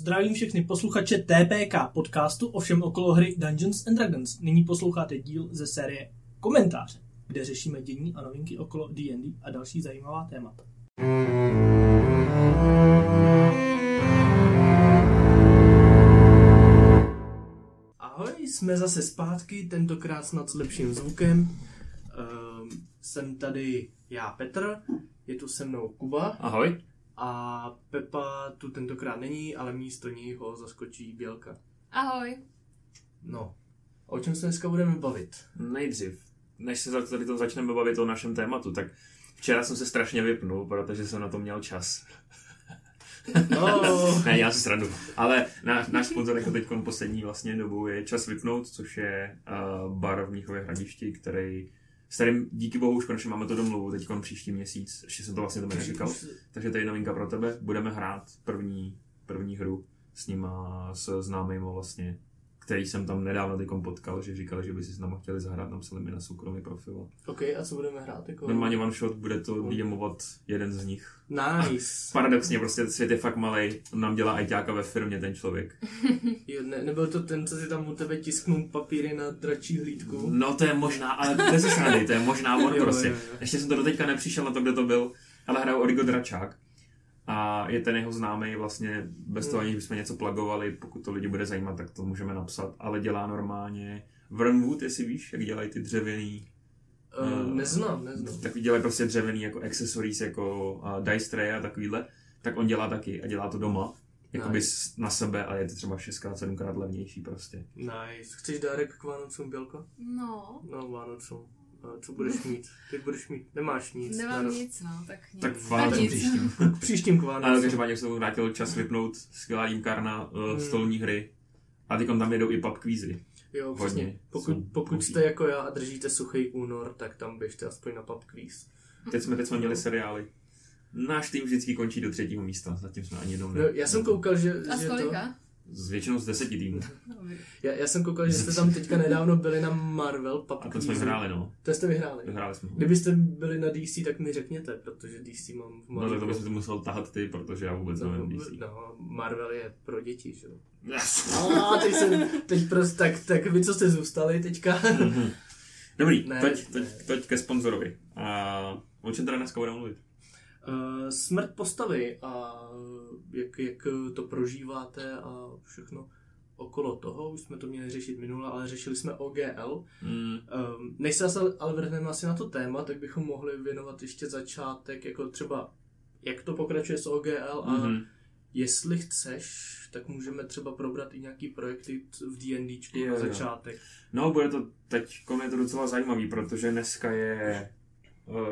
Zdravím všechny posluchače TPK podcastu o všem okolo hry Dungeons and Dragons. Nyní posloucháte díl ze série Komentáře, kde řešíme dění a novinky okolo D&D a další zajímavá témata. Ahoj, jsme zase zpátky, tentokrát snad s lepším zvukem. Um, jsem tady já Petr, je tu se mnou Kuba. Ahoj. A Pepa tu tentokrát není, ale místo ní ho zaskočí Bělka. Ahoj. No, o čem se dneska budeme bavit? Nejdřív, než se tady to začneme bavit o našem tématu, tak včera jsem se strašně vypnul, protože jsem na to měl čas. No. ne, já si srandu. Ale náš, náš sponzor jako teď poslední vlastně dobu je Čas vypnout, což je uh, bar v Mnichově hradišti, který s kterým díky bohu už konečně máme to domluvu teď příští měsíc, ještě jsem to vlastně tomu neříkal, takže to je novinka pro tebe, budeme hrát první, první hru s nima, s známýma vlastně který jsem tam nedávno tykom potkal, že říkali, že by si s náma chtěli zahrát, napsali mi na soukromý profil. OK, a co budeme hrát? Jako... Normálně one shot, bude to DMovat jeden z nich. Nice. Paradoxně, prostě svět je fakt malý, nám dělá ajťáka ve firmě ten člověk. jo, ne, nebyl to ten, co si tam u tebe tisknul papíry na dračí hlídku? No to je možná, ale bez srandy, to je možná on jo, prostě. Jo, jo. Ještě jsem to doteďka nepřišel na to, kde to byl, ale hraju Origo Dračák a je ten jeho známý vlastně bez toho, aniž bychom něco plagovali, pokud to lidi bude zajímat, tak to můžeme napsat, ale dělá normálně Vernwood, jestli víš, jak dělají ty dřevěný Uh, neznám, neznám. Tak dělají prostě dřevěný jako accessories, jako uh, dice tray a takovýhle. Tak on dělá taky a dělá to doma. Jakoby nice. na sebe a je to třeba 6x, 7x levnější prostě. Nice. Chceš dárek k Vánocům, Bělko? No. No, Vánocům. Co budeš mít? Ty budeš mít, nemáš nic. Nemám naraz. nic, no, tak nic. Tak k příštím. příštím k Vánocům. Ale každopádně se vrátil čas vypnout, skvělá jímkárna, uh, hmm. stolní hry. A teď tam jedou i pub kvízy. Jo, přesně. Pokud, pokud jste jako já a držíte suchý únor, tak tam běžte aspoň na pub kvíz. Teď jsme, teď jsme měli seriály. Náš tým vždycky končí do třetího místa, zatím jsme ani jednou ne. No, já jsem koukal, že, a že to... Z většinou z deseti týmů. Já, já jsem koukal, že jste tam teďka nedávno byli na Marvel Pub A to jsme vyhráli, no. To jste vyhráli. Vyhráli jsme. Kdybyste byli na DC, tak mi řekněte, protože DC mám v Marvel. No tak to bys to musel tahat ty, protože já vůbec no, nevím DC. No, Marvel je pro děti, že jo. Yes. No, teď jsem, teď prostě, tak, tak vy, co jste zůstali teďka. Mhm. Dobrý, ne, teď, teď, teď ke sponzorovi. A o čem teda dneska budeme mluvit? Uh, smrt postavy a jak, jak to prožíváte a všechno okolo toho. Už jsme to měli řešit minule, ale řešili jsme OGL. Mm. Um, než se ale vrhneme asi na to téma, tak bychom mohli věnovat ještě začátek, jako třeba jak to pokračuje s OGL a mm-hmm. jestli chceš, tak můžeme třeba probrat i nějaký projekty v D&Dčku na začátek. Jo. No, bude to teď je to docela zajímavý, protože dneska je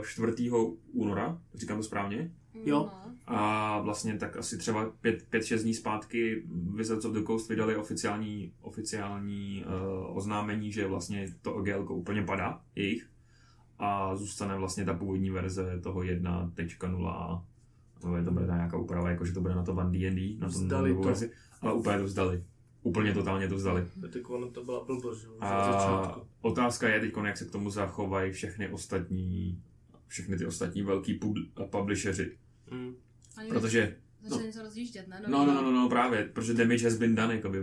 4. Eh, února, říkám to správně? Jo. A vlastně tak asi třeba 5-6 dní zpátky Wizards of the Coast vydali oficiální, oficiální uh, oznámení, že vlastně to OGL úplně padá, jejich. A zůstane vlastně ta původní verze toho 1.0. No, je to bude nějaká úprava, jako že to bude na to Van D&D, na tom to. verzi. Ale úplně to vzdali. Úplně totálně to vzdali. Teď ono to byla blbost, že? A otázka je teď, jak se k tomu zachovají všechny ostatní všechny ty ostatní velký publisheři. Mm. Protože... Začali no, něco rozjíždět, ne? No, no, no, no, no, právě, protože damage has been done, jakoby,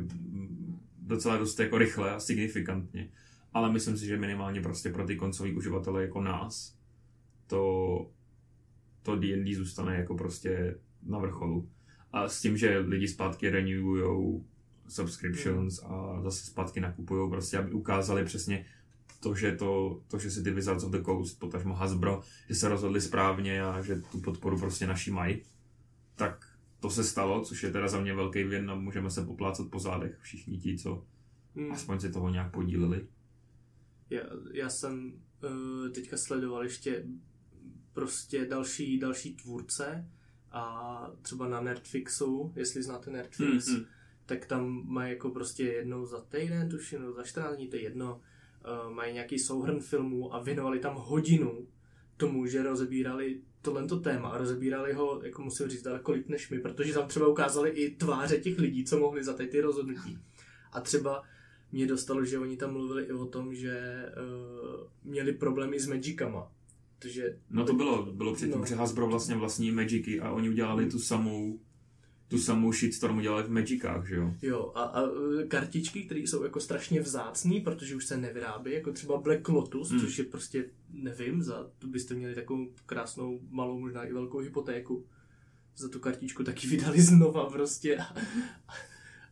docela dost jako rychle a signifikantně. Ale myslím si, že minimálně prostě pro ty koncový uživatele jako nás, to to D&D zůstane jako prostě na vrcholu. A s tím, že lidi zpátky renewujou subscriptions mm. a zase zpátky nakupují prostě, aby ukázali přesně to, že, to, to, že si ty Wizards of the Coast, potažmo Hasbro, že se rozhodli správně a že tu podporu prostě naší mají, tak to se stalo, což je teda za mě velký vin a můžeme se poplácat po zádech všichni ti, co hmm. aspoň si toho nějak podíleli. Já, já jsem uh, teďka sledoval ještě prostě další, další tvůrce a třeba na Nerdfixu, jestli znáte Nerdfix, hmm, hmm. Tak tam mají jako prostě jednou za týden, tuším, za 14 dní, to je jedno, uh, mají nějaký souhrn filmů a věnovali tam hodinu tomu, že rozebírali tohle téma a rozebírali ho, jako musím říct, daleko líp než my, protože tam třeba ukázali i tváře těch lidí, co mohli za ty rozhodnutí. A třeba mě dostalo, že oni tam mluvili i o tom, že uh, měli problémy s Magicama. Protože, no to bylo, bylo předtím, no. že Hasbro vlastně vlastní Magicy a oni udělali tu samou tu samou shitstorm udělali v Magicách, že jo? Jo, a, a e, kartičky, které jsou jako strašně vzácný, protože už se nevyrábí, jako třeba Black Lotus, Hmm. což je prostě, nevím, za to byste měli takovou krásnou, malou, možná i velkou hypotéku. Za tu kartičku taky vydali znova prostě. A,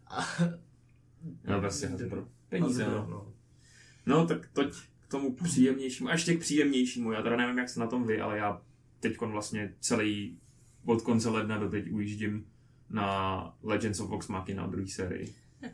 a, No prostě pro peníze, no. no. No, tak toť k tomu příjemnějšímu, a ještě k příjemnějšímu, já teda nevím, jak se na tom vy, ale já teď vlastně celý od konce ledna do teď ujíždím na Legends of Vox Machina druhé sérii.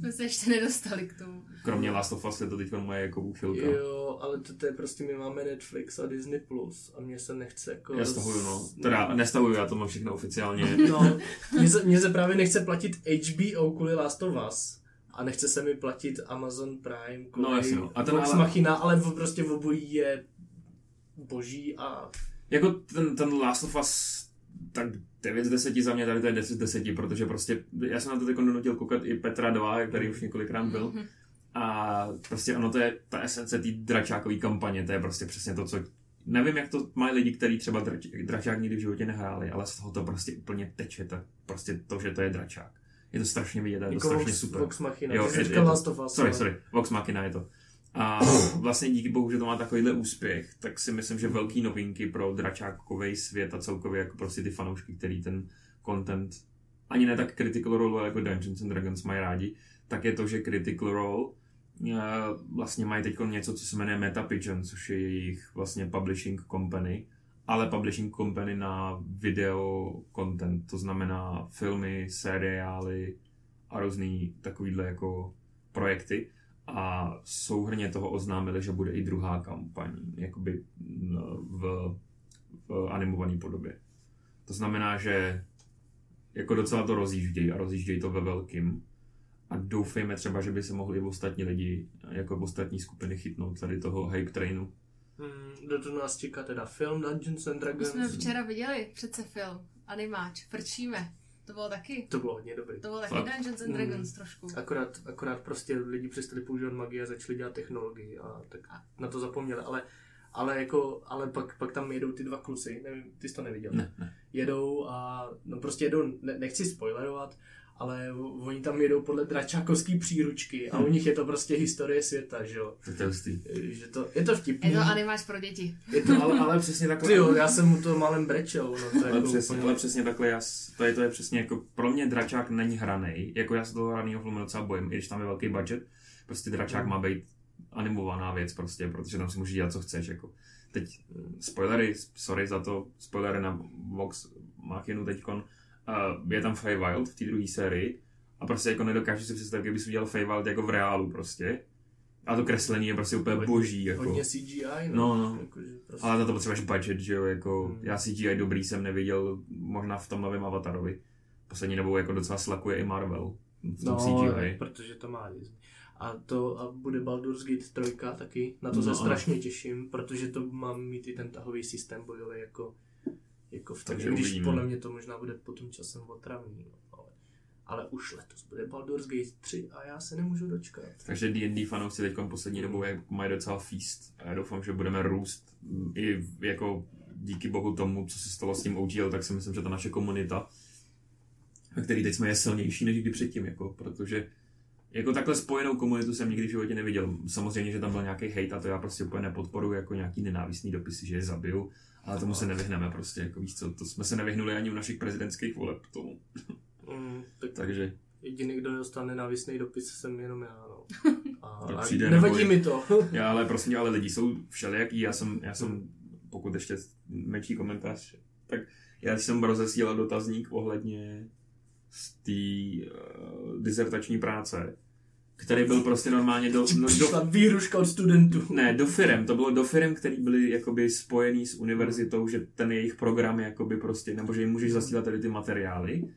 My se ještě nedostali k tomu. Kromě Last of Us je to teď moje jako úchylka. Jo, ale to, to je prostě, my máme Netflix a Disney+, Plus a mně se nechce jako... Já stahuju, no. Teda nestahuju, já to mám všechno oficiálně. No, mně se, mně se právě nechce platit HBO kvůli Last of Us. A nechce se mi platit Amazon Prime kvůli No, jasně, no. A a ten Vox ale- Machina, ale v- prostě v obojí je boží a Jako ten, ten Last of Us, tak 9 z 10 za mě, tady to je 10 z 10, protože prostě, já jsem na to teď donutil koukat i Petra 2, který už několikrát byl. Mhm. A prostě ono to je ta esence té dračákové kampaně, to je prostě přesně to, co... Nevím, jak to mají lidi, kteří třeba drač, dračák nikdy v životě nehráli, ale z toho to prostě úplně teče, tak prostě to, že to je dračák. Je to strašně vidět, je to jako strašně Vox, super. Vox Machina. Jo, je- je to- Last of Us. Sorry, sorry, Vox Machina je to. A vlastně díky bohu, že to má takovýhle úspěch, tak si myslím, že velký novinky pro dračákový svět a celkově jako prostě ty fanoušky, který ten content ani ne tak Critical Role jako Dungeons and Dragons mají rádi, tak je to, že Critical Role eh, vlastně mají teď něco, co se jmenuje Metapigeon, což je jejich vlastně publishing company, ale publishing company na video content, to znamená filmy, seriály a různý takovýhle jako projekty a souhrně toho oznámili, že bude i druhá kampaň, jakoby v, v animované podobě. To znamená, že jako docela to rozjíždějí a rozjíždějí to ve velkým. A doufejme třeba, že by se mohli i ostatní lidi, jako ostatní skupiny chytnout tady toho hype trainu. Hmm, do toho nás čeká teda film Dungeons and My Dragons. jsme včera viděli přece film, animáč, frčíme. To bylo taky, To bylo hodně dobrý. to bylo taky Fakt? Dungeons and Mm. Dragons trošku. Akorát, akorát prostě lidi přestali používat magii a začali dělat technologii a tak na to zapomněli, ale ale jako, ale pak, pak tam jedou ty dva klusy, nevím, ty jsi to neviděl. Ne, ne. Jedou a, no prostě jedou, ne, nechci spoilerovat, ale oni tam jedou podle dračákovský příručky a u nich je to prostě historie světa, že jo. To je hustý. Že to, je to vtipný. Je to animáč pro děti. je to, Ale, ale přesně takhle. Ty jo, já jsem mu to malem brečel, no to Ale jako přesně, úplně... ale přesně takhle, já, to, je, to je přesně jako, pro mě dračák není hraný, jako já se toho hraného filmu docela bojím, i když tam je velký budget, prostě dračák Mm. má být animovaná věc prostě, protože tam si můžeš dělat, co chceš, jako. Teď mm, spoilery, sorry za to, spoilery na Vox Machinu teďkon, uh, je tam Feywild v té druhé sérii a prostě jako nedokážu si představit, kdyby si udělal Feywild jako v reálu prostě. A to kreslení je prostě úplně Hodně- boží, jako. Hodně CGI, no. No, no. Jako, prostě... Ale na to potřebuješ budget, že jo, jako Hmm. já CGI dobrý jsem neviděl, možná v tom novém Avatarovi. Poslední dobou jako docela slakuje i Marvel v tom no, CGI. protože to má Disney. A to a bude Baldur's Gate 3 taky, na to No, se strašně těším, protože to má mít i ten tahový systém bojový jako, jako v tom, Takže když uvidíme. podle mě to možná bude potom časem otravný, no, ale, ale už letos bude Baldur's Gate 3 a já se nemůžu dočkat. Takže D&D fanoušci teď poslední dobou mají docela feast. A já doufám, že budeme růst i jako díky bohu tomu, co se stalo s tím OGL, tak si myslím, že ta naše komunita, ve který teď jsme je silnější než kdy předtím, jako, protože jako takhle spojenou komunitu jsem nikdy v životě neviděl. Samozřejmě, že tam byl nějaký hate a to já prostě úplně nepodporuji jako nějaký nenávistný dopisy, že je zabiju, ale tomu se nevyhneme prostě, jako víš co, to jsme se nevyhnuli ani u našich prezidentských voleb k tomu. Mm, tak Takže jediný, kdo dostal nenávistný dopis, jsem jenom já, no. A, To a přijde nevadí neboj. mi to. Já ale prosím tě, ale lidi jsou všelijaký, já jsem, já jsem, pokud ještě menší komentář, tak já jsem rozesílal dotazník ohledně z té uh, dizertační práce, který byl prostě normálně do, no, do, Přišla výhruška od studentů. ne, do firem, to bylo do firem, který byly jakoby spojený s univerzitou, že ten jejich program je jakoby prostě, nebo že jim můžeš zasílat tady ty materiály,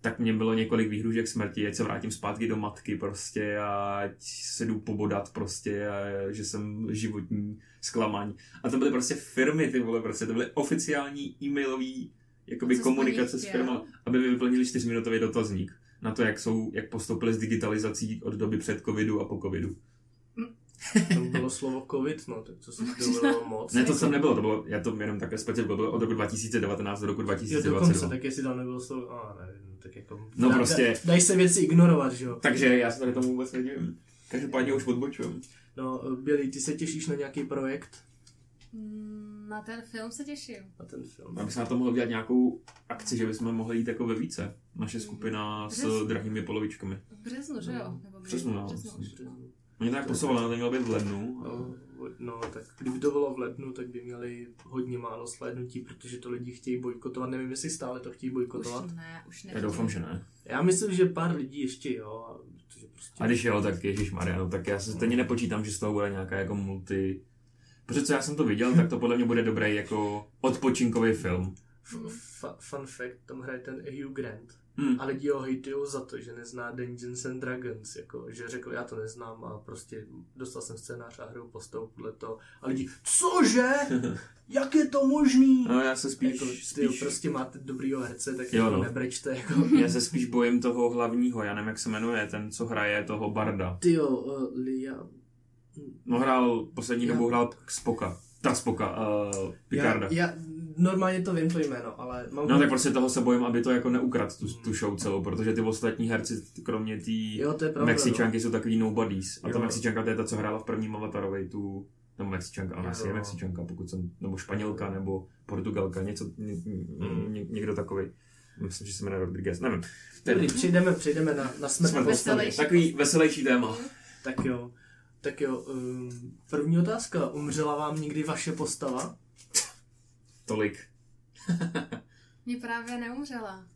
tak mě bylo několik výhružek smrti, ať se vrátím zpátky do matky prostě a ať se jdu pobodat prostě a že jsem životní zklamání. A to byly prostě firmy, ty vole, prostě to byly oficiální e-mailový jakoby co po komunikace s firmou, aby mi vyplnili čtyřminutový dotazník na to, jak jsou, jak postoupili s digitalizací od doby před covidu a po covidu. Tam bylo slovo covid, no, tak to se bylo moc. Ne, to jsem nebylo, to bylo, já to jenom také specifikuju, bylo od roku 2019 do roku Jo, 2022. dokonce, tak jestli tam nebylo slovo, a nevím, tak jako... No dá- prostě- dá- Dají se věci ignorovat, že jo? Takže já se tady tomu vůbec nedivím. Každopádně už odbočujem. No, Billy, ty se těšíš na nějaký projekt? Mm, Na ten film se těším. Na ten film? Aby se na to mohlo dělat nějakou akci, že bychom mohli jít jako ve více. Naše skupina s Přesně. drahými polovičkami. V březnu, že jo? No, Nebo březnu, no, Březnu. Oni to tak posouvali, to mělo být v lednu. No, no, tak kdyby to bylo v lednu, tak by měli hodně málo slédnutí, protože to lidi chtějí bojkotovat. Nevím, jestli stále to chtějí bojkotovat. Už ne, už ne. Já doufám, že ne. Já myslím, že pár lidí ještě jo. a Protože prostě... A když jo, tak Ježíš Maria, no, tak já se stejně nepočítám, že z toho bude nějaká jako multi... Protože co já jsem to viděl, tak to podle mě bude dobrý jako odpočinkový film. F- fun fact, tam hraje ten Hugh Grant. Hmm. A lidi ho hejtujou za to, že nezná Dungeons and Dragons, jako, že řekl, já to neznám a prostě dostal jsem scénář a hru postavu podle toho. A lidi, cože? Jak je to možný? No já se spíš, jako, ty spíš prostě máte dobrýho herce, tak Jo, jako no. nebrečte, jako. já se spíš bojím toho hlavního, já nevím, jak se jmenuje, ten, co hraje toho Barda. Ty jo, uh, Lia, No hrál, poslední Já- dobou hrál Spoka. Ta Spoka, uh, Picarda. já, já, normálně to vím to jméno, ale mám No tak prostě toho se bojím, aby to jako neukrad tu, tu show celou, protože ty ostatní herci, kromě té Jo, to je pravda, Mexičanky, jsou takový nobodies. A ta Jo. Mexičanka to je ta, co hrála v prvním Avatarovi, tu nebo Mexičanka, ale asi je. Mexičanka, pokud jsem, nebo Španělka, nebo Portugalka, něco, ně, ně, někdo takový. Myslím, že se jmenuje Rodriguez, nevím. Dobrý, přejdeme, přejdeme na, na smrt. Takový veselější téma. Tak jo, tak jo, um, první otázka, umřela vám někdy vaše postava? Tolik. Mě právě neumřela.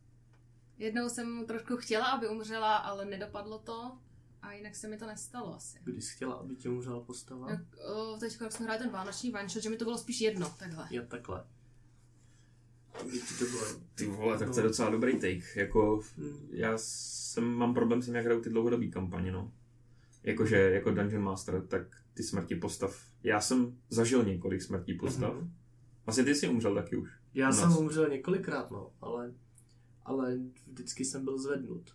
Jednou jsem trošku chtěla, aby umřela, ale nedopadlo to. A jinak se mi to nestalo asi. Kdy jsi chtěla, aby tě umřela postava? Jak, o, teď, jak jsme hráli ten vánoční shot, že mi to bylo spíš jedno, takhle. Jo, takhle. To bylo? Ty vole, tak to je No. docela dobrý take. Jako, Hmm. já jsem, mám problém s tím, jak hrajou ty dlouhodobý kampaně, no. Jakože, jako Dungeon Master, tak ty smrti postav. Já jsem zažil několik smrtí postav. Mhm. Asi ty jsi umřel taky už. Já jsem umřel několikrát, no, ale, ale vždycky jsem byl zvednut.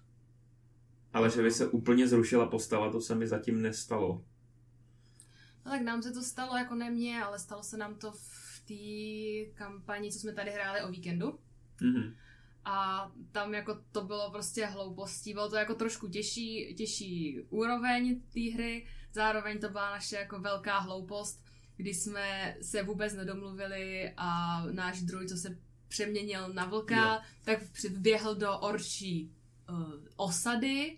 Ale že by se úplně zrušila postava, to se mi zatím nestalo. No tak nám se to stalo, jako ne mně, ale stalo se nám to v té kampani, co jsme tady hráli o víkendu. Mhm. A tam jako to bylo prostě hloupostí, bylo to jako trošku těžší, těžší úroveň té hry, zároveň to byla naše jako velká hloupost, kdy jsme se vůbec nedomluvili a náš druid, co se přeměnil na vlka, Jo. tak vběhl do orčí uh, osady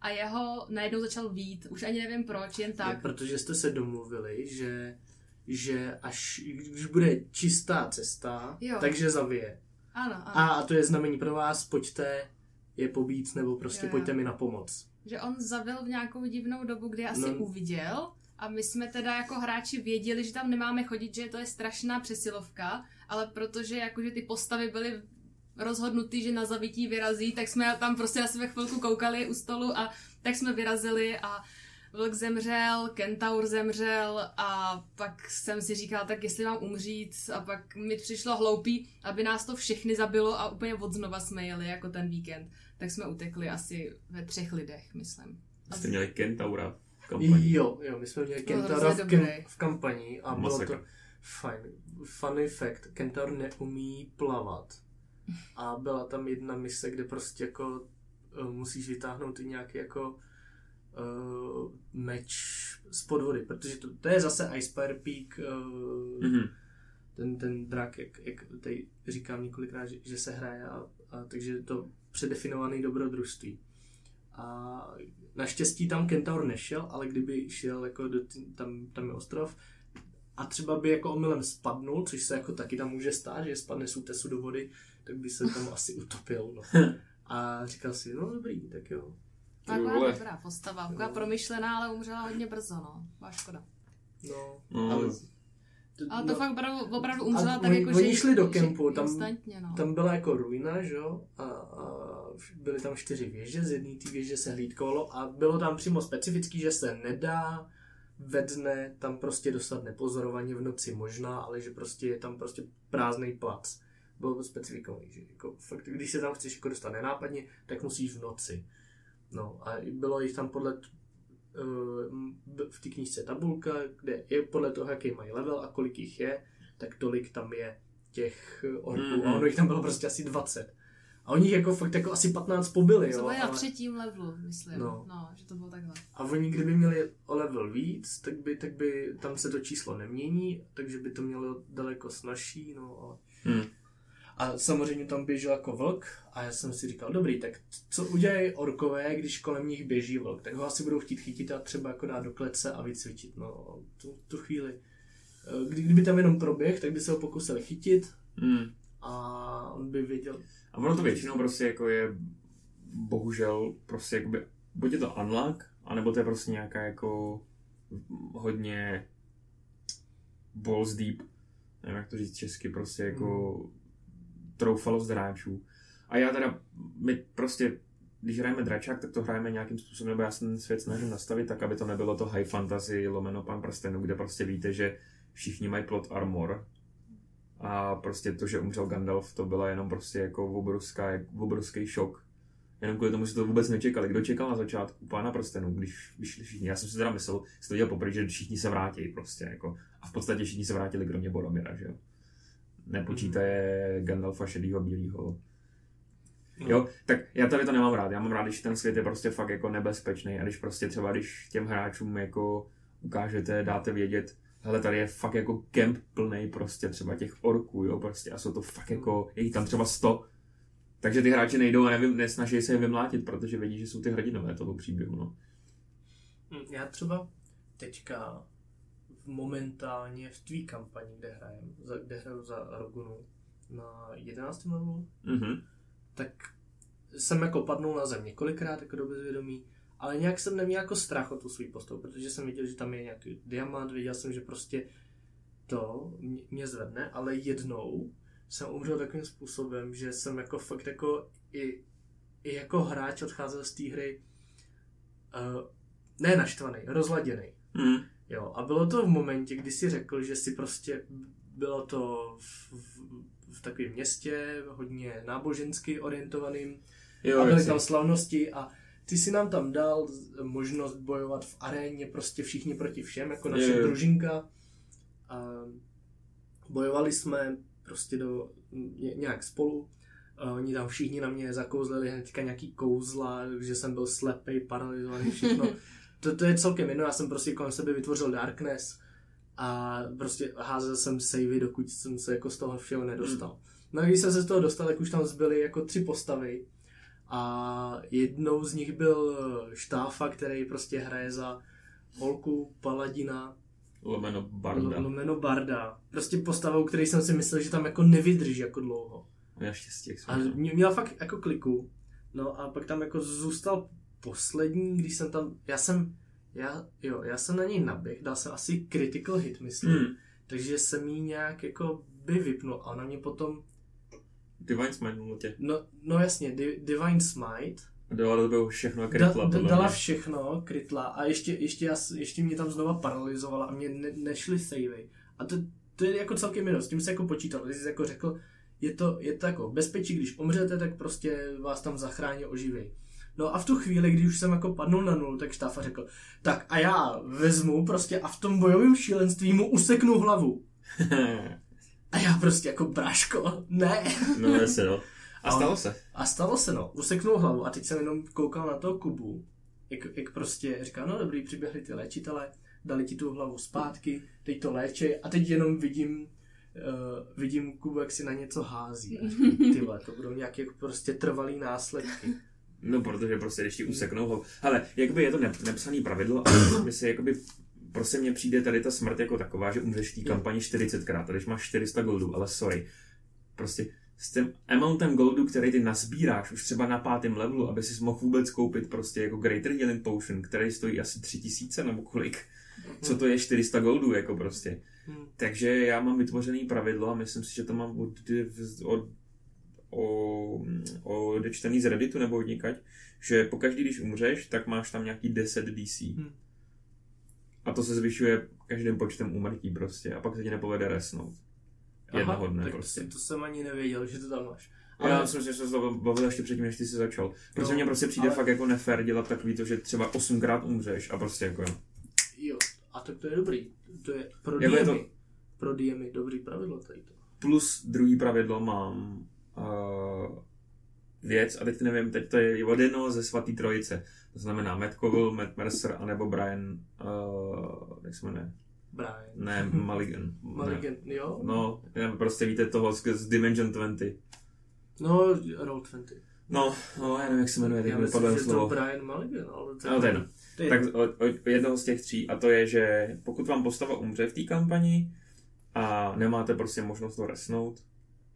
a jeho najednou začal vít. Už ani nevím proč, jen Tak. tak. protože jste se domluvili, že, že až když bude čistá cesta, Jo. takže zavije. Ano, ano. A, a to je znamení pro vás, pojďte je pobít, nebo prostě Jo, jo. pojďte mi na pomoc. že on zavil v nějakou divnou dobu, kdy asi No. no. uviděl a my jsme teda jako hráči věděli, že tam nemáme chodit, že to je strašná přesilovka, ale protože jakože ty postavy byly rozhodnutý, že na zabití vyrazí, tak jsme tam prostě na sebe chvilku koukali u stolu a tak jsme vyrazili a Vlk zemřel, Kentaur zemřel a pak jsem si říkal, tak jestli mám umřít a pak mi přišlo hloupý, aby nás to všechny zabilo a úplně od znova jsme jeli jako ten víkend. Tak jsme utekli asi ve třech lidech, myslím. Jste měli Kentaura v kampani. Jo, jo, my jsme měli Bylo Kentaura v, kem, v kampani a bylo Masakr. to fajn. Funny fact, Kentaur neumí plavat. A byla tam jedna mise, kde prostě jako uh, musíš vytáhnout i nějaký jako uh, meč z podvody, protože to, to je zase Icepire Peak, uh, Mhm. ten, ten drak, jak, jak tady říkám několikrát, že, že se hraje, a, a, takže je to předefinovaný dobrodružství. A naštěstí tam Kentaur nešel, ale kdyby šel jako do tam, tam je ostrov a třeba by jako omylem spadnul, což se jako taky tam může stát, že spadne z útesu do vody, tak by se tam asi utopil. No. A říkal si, no dobrý, tak jo. Taková vole. dobrá postava, taková promyšlená, ale umřela hodně brzo, no. Má škoda. No, No. ale, Ale to no, fakt opravdu, opravdu umřela A tak oni- jako, oni že... šli do kempu, tam- Instantně, no. Tam byla jako ruina, že jo, a, a byly tam čtyři věže, z jedné té věže se hlídkovalo a bylo tam přímo specifický, že se nedá ve dne tam prostě dostat nepozorovaně v noci možná, ale že prostě je tam prostě prázdný plac. Bylo to specifikovaný, že jako fakt, když se tam chceš jako dostat nenápadně, tak musíš v noci. No a bylo jich tam podle t- uh, v té knížce tabulka, kde je podle toho, jaký mají level a kolik jich je, tak tolik tam je těch orků. Mm-hmm. A ono jich tam bylo prostě asi 20. A oni jako fakt jako asi 15 pobyli, jo. To ale... na třetím levelu, myslím. No. no. že to bylo takhle. A oni kdyby měli o level víc, tak by, tak by tam se to číslo nemění, takže by to mělo daleko snažší, no ale... Hmm. A samozřejmě tam běžel jako vlk a já jsem si říkal, dobrý, tak co udělají orkové, když kolem nich běží vlk? Tak ho asi budou chtít chytit a třeba jako dát do klece a vycvičit. No, tu, tu chvíli. Eh, kdy, kdyby tam jenom proběh, tak by se ho pokusili chytit hmm. a on by věděl, a ono to většinou prostě jako je bohužel prostě jakoby, buď je to unlock, anebo to je prostě nějaká jako hodně balls deep, nevím jak to říct česky, prostě jako hmm. Troufalost hráčů. A já teda, my prostě, když hrajeme dračák, tak to hrajeme nějakým způsobem, nebo já jsem ten svět snažím nastavit tak, aby to nebylo to high fantasy lomeno pan prstenu, kde prostě víte, že všichni mají plot armor, a prostě to, že umřel Gandalf, to byla jenom prostě jako obrovská, obrovský šok. Jenom kvůli tomu si to vůbec nečekali. Kdo čekal na začátku Pána prstenů, když vyšli všichni? Já jsem si teda myslel, že to viděl poprvé, že všichni se vrátí prostě. Jako. A v podstatě všichni se vrátili, kromě Boromira, že jo. Nepočítaje mm. Gandalfa šedýho, bílýho. No. Jo, tak já tady to nemám rád. Já mám rád, když ten svět je prostě fakt jako nebezpečný a když prostě třeba, když těm hráčům jako ukážete, dáte vědět, hele, tady je fakt jako kemp plný prostě třeba těch orků, jo, prostě a jsou to fakt jako, je jich tam třeba 100. Takže ty hráči nejdou a nevím, nesnaží se je vymlátit, protože vědí, že jsou ty hrdinové toho příběhu, no. Já třeba teďka momentálně v tvý kampani, kde hrajem, kde hraju za Rogunu na 11. levelu, mm-hmm. tak jsem jako padnul na zem několikrát jako do bezvědomí ale nějak jsem neměl jako strach o tu svůj postavu, protože jsem viděl, že tam je nějaký diamant, viděl jsem, že prostě to mě zvedne, ale jednou jsem umřel takovým způsobem, že jsem jako fakt jako i, i jako hráč odcházel z té hry uh, ne naštvaný, rozladěný. Mm. Jo, a bylo to v momentě, kdy si řekl, že si prostě bylo to v, v, v takovém městě, hodně nábožensky orientovaným, jo, a byly tam slavnosti a ty si nám tam dal možnost bojovat v aréně, prostě všichni proti všem, jako naše družinka. A bojovali jsme prostě do, nějak spolu. A oni tam všichni na mě zakouzlili hnedka nějaký kouzla, že jsem byl slepý, paralizovaný, všechno. to, to je celkem jedno, já jsem prostě kolem sebe vytvořil Darkness a prostě házel jsem savey, dokud jsem se jako z toho všeho nedostal. Hmm. No a když jsem se z toho dostal, tak už tam zbyly jako tři postavy a jednou z nich byl Štáfa, který prostě hraje za holku Paladina. Lomeno Barda. Lomeno Barda. Prostě postavou, který jsem si myslel, že tam jako nevydrží jako dlouho. Já štěstí, jak A měla fakt jako kliku. No a pak tam jako zůstal poslední, když jsem tam, já jsem, já, jo, já jsem na něj naběh, dal jsem asi critical hit, myslím. Hmm. Takže jsem jí nějak jako by vypnul a ona mě potom Divine Smite tě. No, no jasně, Di- Divine Smite. Dala do tebe všechno krytla. Da, da, dala všechno, krytla a ještě, ještě, jas, ještě mě tam znova paralyzovala a mě ne, nešly savey. A to, to je jako celkem jenom, s tím se jako počítal, když jsi jako řekl, je to, je to jako bezpečí, když umřete, tak prostě vás tam zachrání oživí. No a v tu chvíli, když už jsem jako padnul na nulu, tak Štáfa řekl, tak a já vezmu prostě a v tom bojovém šílenství mu useknu hlavu. A já prostě jako bráško, ne. No jasně no. A stalo se. A stalo se no. Useknul hlavu a teď jsem jenom koukal na toho Kubu, jak, jak prostě říká, no dobrý, přiběhli ty léčitele, dali ti tu hlavu zpátky, teď to léče a teď jenom vidím, uh, vidím Kubu, jak si na něco hází. Ty vole, to budou nějaké jako prostě trvalý následky. No, protože prostě když ti useknou hlavu. Ale jakby je to nepsaný pravidlo a my si jakoby prostě mně přijde tady ta smrt jako taková, že umřeš v té kampani 40krát, když máš 400 goldů, ale sorry. Prostě s tím amountem goldu, který ty nasbíráš už třeba na pátém levelu, aby si mohl vůbec koupit prostě jako Greater Healing Potion, který stojí asi 3000 nebo kolik. Co to je 400 goldů, jako prostě. Hmm. Takže já mám vytvořený pravidlo a myslím si, že to mám od, od, o, o odečtený z Redditu nebo od někať, že pokaždý, když umřeš, tak máš tam nějaký 10 DC. Hmm. A to se zvyšuje každým počtem úmrtí prostě a pak se ti nepovede resnout. Jednoho dne tak prostě. To jsem ani nevěděl, že to tam máš. Ale já myslím, že jsme se to bavili ještě předtím, než ty jsi začal. Protože No, mně prostě přijde ale- fakt jako nefér dělat takový to, že třeba osmkrát umřeš a prostě jako jo. Jo, a tak to je dobrý. To je pro Jako je DMy. to- Pro DMy dobrý pravidlo tady to. Plus druhý pravidlo mám uh, věc, a teď nevím, teď to je od jednoho ze svatý trojice. To znamená Matt Coville, Matt Mercer, anebo Brian, uh, jak se jmenuje? Brian. Ne, Mulligan. Maligan, jo? Ne. No, ne, prostě víte toho z, z Dimension 20. No, Roll 20. No, no, já nevím, jak se jmenuje, teď Já mi myslím, vypadlo že to slovo. Brian Mulligan, ale to No, je jedno. to je- Tak o, o, jednoho z těch tří, a to je, že pokud vám postava umře v té kampani a nemáte prostě možnost to resnout,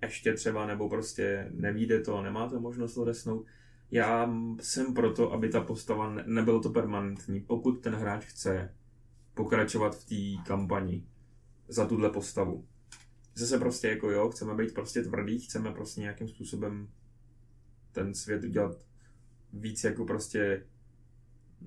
ještě třeba, nebo prostě nevíde to nemáte možnost to resnout, já jsem proto, aby ta postava, ne, nebylo to permanentní, pokud ten hráč chce pokračovat v té kampani za tuhle postavu. Zase prostě jako jo, chceme být prostě tvrdý, chceme prostě nějakým způsobem ten svět udělat víc jako prostě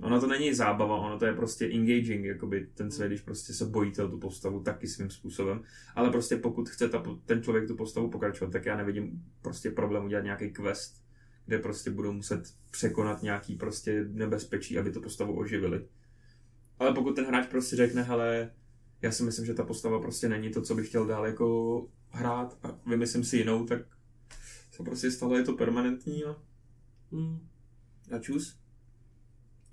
Ono to není zábava, ono to je prostě engaging, jakoby ten svět, když prostě se bojíte o tu postavu taky svým způsobem. Ale prostě pokud chce ta, ten člověk tu postavu pokračovat, tak já nevidím prostě problém udělat nějaký quest, kde prostě budou muset překonat nějaký prostě nebezpečí, aby tu postavu oživili. Ale pokud ten hráč prostě řekne, hele, já si myslím, že ta postava prostě není to, co bych chtěl dál jako hrát a vymyslím si jinou, tak se prostě stalo, je to permanentní a, Hmm. a čus.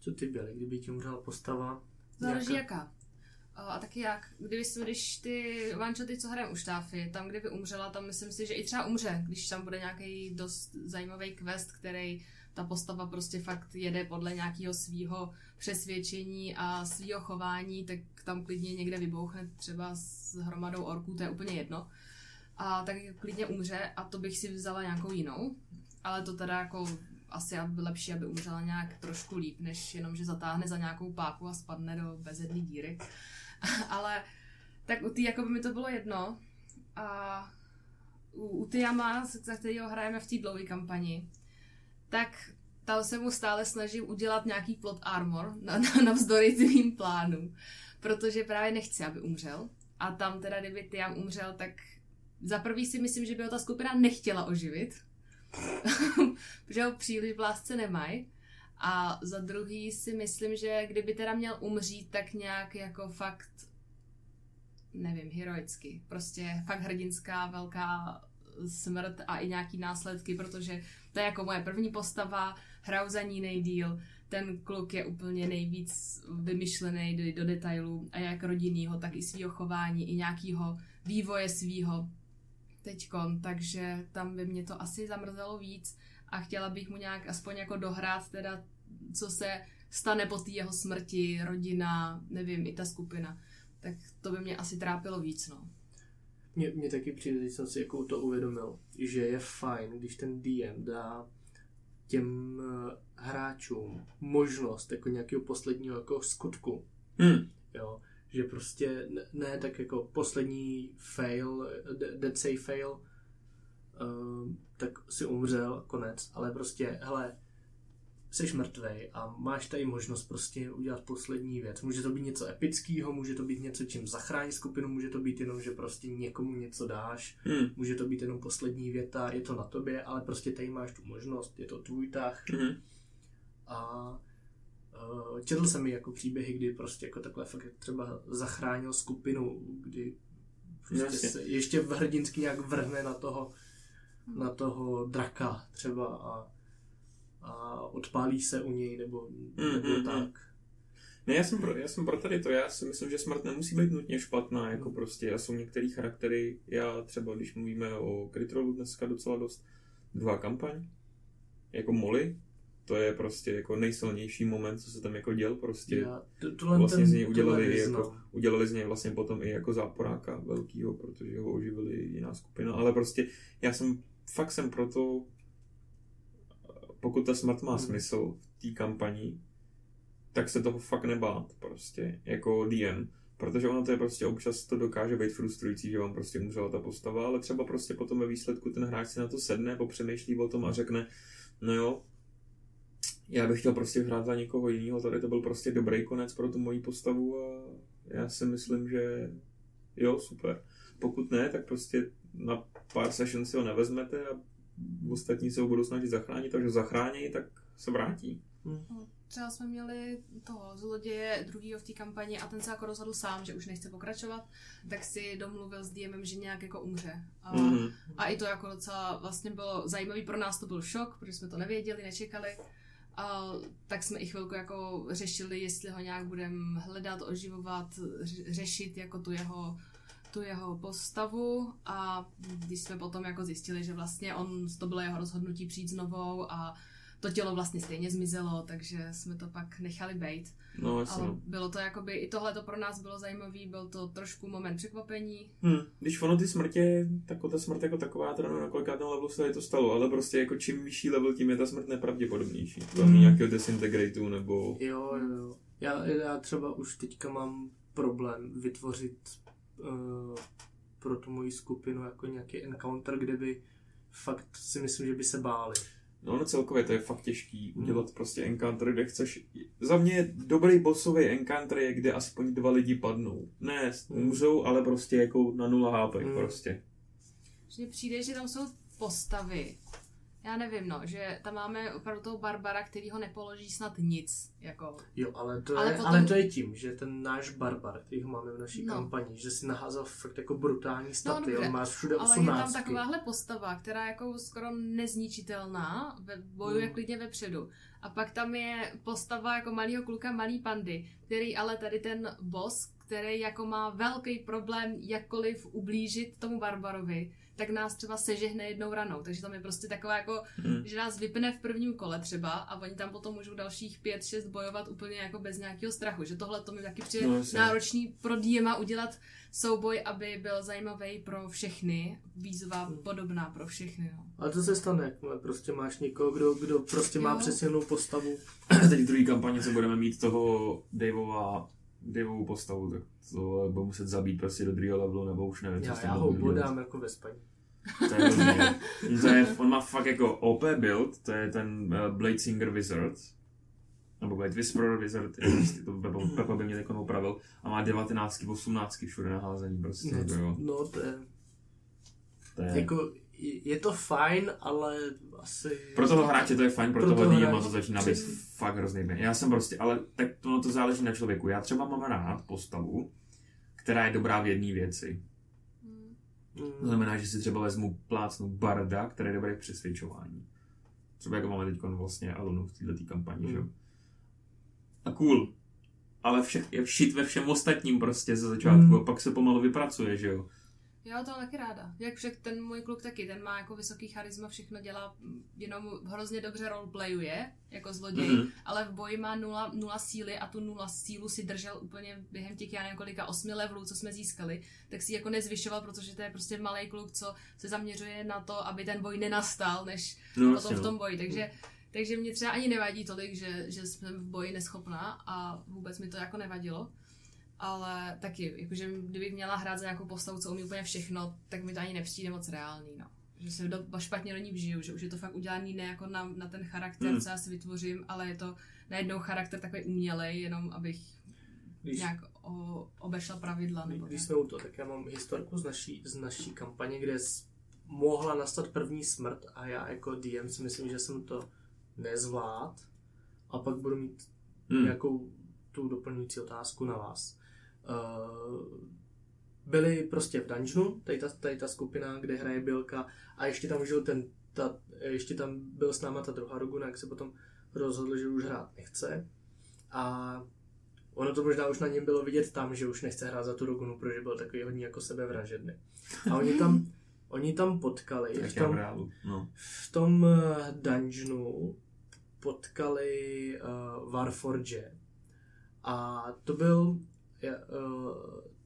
Co ty byly, kdyby ti umřela postava? Záleží jaká. A, a taky jak. Když, když ty one co hrajeme u štáfy, tam, kdyby umřela, tam myslím si, že i třeba umře, když tam bude nějaký dost zajímavý quest, který ta postava prostě fakt jede podle nějakého svého přesvědčení a svého chování, tak tam klidně někde vybouchne třeba s hromadou orků, to je úplně jedno. A tak klidně umře a to bych si vzala nějakou jinou. Ale to teda jako asi lepší, aby umřela nějak trošku líp, než jenom, že zatáhne za nějakou páku a spadne do bezedný díry. Ale tak u té jako by mi to bylo jedno. A u, u Tyama, za kterého hrajeme v té dlouhé kampani, tak tam se mu stále snažím udělat nějaký plot armor na, na, navzdory tvým plánům. Protože právě nechci, aby umřel. A tam teda, kdyby Tyam umřel, tak za prvý si myslím, že by ho ta skupina nechtěla oživit. protože ho příliš v lásce nemají. A za druhý si myslím, že kdyby teda měl umřít, tak nějak jako fakt, nevím, heroicky. Prostě fakt hrdinská, velká smrt a i nějaký následky, protože to je jako moje první postava, hraju za ní nejdíl, ten kluk je úplně nejvíc vymyšlený do, do detailů a jak rodinnýho, tak i svýho chování, i nějakého vývoje svýho teďkon, takže tam by mě to asi zamrzelo víc a chtěla bych mu nějak aspoň jako dohrát teda, co se stane po té jeho smrti, rodina, nevím, i ta skupina. Tak to by mě asi trápilo víc, no. Mně, mně taky přijde, když jsem si jako to uvědomil, že je fajn, když ten DM dá těm eh, hráčům možnost jako nějakého posledního jako skutku. Hmm. Jo, že prostě ne, ne tak jako poslední fail, de- dead save fail, uh, tak si umřel, konec, ale prostě, hele, jsi mrtvej a máš tady možnost prostě udělat poslední věc. Může to být něco epického, může to být něco, čím zachrání skupinu, může to být jenom, že prostě někomu něco dáš, Hmm. může to být jenom poslední věta, je to na tobě, ale prostě tady máš tu možnost, je to tvůj tah Hmm. a četl jsem mi jako příběhy, kdy prostě jako takhle fakt třeba zachránil skupinu, kdy prostě Jasně. se ještě v hrdinsky nějak vrhne na toho, na toho draka třeba a, a odpálí se u něj nebo, Mm, nebo mm, mm. tak. Ne, já jsem, pro, já jsem pro tady to, já si myslím, že smrt nemusí být nutně špatná, jako Mm. prostě, a jsou některé charaktery, já třeba, když mluvíme o Critrolu dneska docela dost, druhá kampaň, jako Molly, to je prostě jako nejsilnější moment, co se tam jako děl, prostě Já, to, vlastně z něj udělali jako, udělali z něj vlastně potom i jako záporáka velkýho, protože ho oživili jiná skupina, ale prostě já jsem, fakt jsem proto, pokud ta smrt má Hmm. smysl v té kampani, tak se toho fakt nebát prostě, jako DM. Protože ono to je prostě občas to dokáže být frustrující, že vám prostě umřela ta postava, ale třeba prostě potom ve výsledku ten hráč si na to sedne, popřemýšlí o tom a řekne, no jo, já bych chtěl prostě hrát za někoho jiného, tady to byl prostě dobrý konec pro tu moji postavu a já si myslím, že jo, super. Pokud ne, tak prostě na pár session si ho nevezmete a ostatní se ho budou snažit zachránit, takže zachrání, tak se vrátí. No, Třeba jsme měli toho zloděje druhýho v té kampani a ten se jako rozhodl sám, že už nechce pokračovat, tak si domluvil s DMem, že nějak jako umře. A, Mhm. a i to jako docela vlastně bylo zajímavý, pro nás to byl šok, protože jsme to nevěděli, nečekali. A tak jsme i chvilku jako řešili, jestli ho nějak budeme hledat, oživovat, ře- řešit jako tu jeho tu jeho postavu. A když jsme potom jako zjistili, že vlastně on, to bylo jeho rozhodnutí přijít s novou a to tělo vlastně stejně zmizelo, takže jsme to pak nechali bejt. No, jasně. Ale no. bylo to jakoby, i tohle to pro nás bylo zajímavý, byl to trošku moment překvapení. Hm. Když ono ty smrtě, tak ta smrt jako taková, teda na kolikátém levelu se to stalo, ale prostě jako čím vyšší level, tím je ta smrt nepravděpodobnější. To Mhm. nějakého disintegrateu nebo... Jo, jo, jo. Já, já třeba už teďka mám problém vytvořit uh, pro tu moji skupinu jako nějaký encounter, kde by fakt si myslím, že by se báli. No, no celkově to je fakt těžký Hmm. udělat prostě encounter, kde chceš... Za mě dobrý bossový encounter je, kde aspoň dva lidi padnou. Ne, Hmm. umřou, ale prostě jako na nula HP Hmm. prostě. Že přijde, že tam jsou postavy. Já nevím, no, že tam máme opravdu toho Barbara, který ho nepoloží snad nic, jako. Jo, ale to, Ale je, potom- ale to je tím, že ten náš barbar, který ho máme v naší No. kampani, že si naházel fakt jako brutální staty, dobře, on má všude Ale je osmnáctky. tam takováhle postava, která je jako skoro nezničitelná, ve, bojuje Hmm. klidně vepředu. A pak tam je postava jako malého kluka, malý pandy, který ale tady ten boss, který jako má velký problém jakkoliv ublížit tomu Barbarovi, tak nás třeba sežehne jednou ranou. Takže tam je prostě taková jako, Hm. že nás vypne v prvním kole třeba a oni tam potom můžou dalších pět, šest bojovat úplně jako bez nějakého strachu. Že tohle to mi taky přijde No, náročný pro Diema udělat souboj, aby byl zajímavý pro všechny, výzva Hmm. podobná pro všechny. No. Ale to se stane, jakmile prostě máš někoho, kdo, kdo prostě má Jo. přesněnou postavu. Teď v druhé kampaně se budeme mít toho Daveova, Daveovu postavu, tak to budu muset zabít prostě do druhého levelu, nebo už nevím, co Já, s tím já ho budu dělat. bodám jako ve spaní. To je to je, on má fakt jako OP build, to je ten uh, Blade Singer Wizard, nebo Blade Whisperer Wizard, prostě to Pepa, Pepa by mě teď opravil, a má 19, 18 všude naházení prostě, No, jako jo. no to je, To je, jako, je to fajn, ale asi... pro toho hráče to je fajn, pro, Pro toho DMa to začíná být fakt hrozný. Já jsem prostě, ale tak to, to záleží na člověku. Já třeba mám rád postavu, která je dobrá v jedné věci. To Mm, znamená, že si třeba vezmu plácnu Barda, který je dobrý v přesvědčování. Třeba jako máme teď vlastně Alunu v této kampani, že jo. Mm. A cool. Ale vše, je všit ve všem ostatním prostě ze začátku Mm. a pak se pomalu vypracuje, že jo. Já to mám taky ráda. Jak však ten můj kluk taky, ten má jako vysoký charisma, všechno dělá, jenom hrozně dobře roleplayuje, jako zloděj, Mhm. ale v boji má nula, nula síly a tu nula sílu si držel úplně během těch, já nevím kolika, osmi levelů, co jsme získali, tak si jako nezvyšoval, protože to je prostě malý kluk, co se zaměřuje na to, aby ten boj nenastal, než No, potom v no. tom boji. Takže, takže mě třeba ani nevadí tolik, že, že jsem v boji neschopná a vůbec mi to jako nevadilo. Ale taky, jakože kdybych měla hrát za nějakou postavu, co umí úplně všechno, tak mi to ani nepřijde moc reálný, no. Že se do, špatně do ní vžiju, že už je to fakt udělaný ne jako na, na ten charakter, Hmm. co já si vytvořím, ale je to najednou charakter takový umělej, jenom abych Když, nějak o, obešla pravidla. Nebo když tak. jsme u toho, tak já mám historku z naší, z naší kampaně, kde mohla nastat první smrt a já jako DM si myslím, že jsem to nezvlád a pak budu mít Hmm. nějakou tu doplňující otázku na vás. Uh, byli prostě v dungeonu, tady ta, tady ta skupina, kde hraje Bělka a ještě tam žil ten, ta, ještě tam byl s náma ta druhá Roguna, jak se potom rozhodl, že už hrát nechce a ono to možná už na něm bylo vidět tam, že už nechce hrát za tu Rogunu, protože byl takový hodně jako sebevražedný. A oni tam, oni tam potkali, Tak v tom, reálu. No. v tom eh, dungeonu potkali uh, Warforge. A to byl,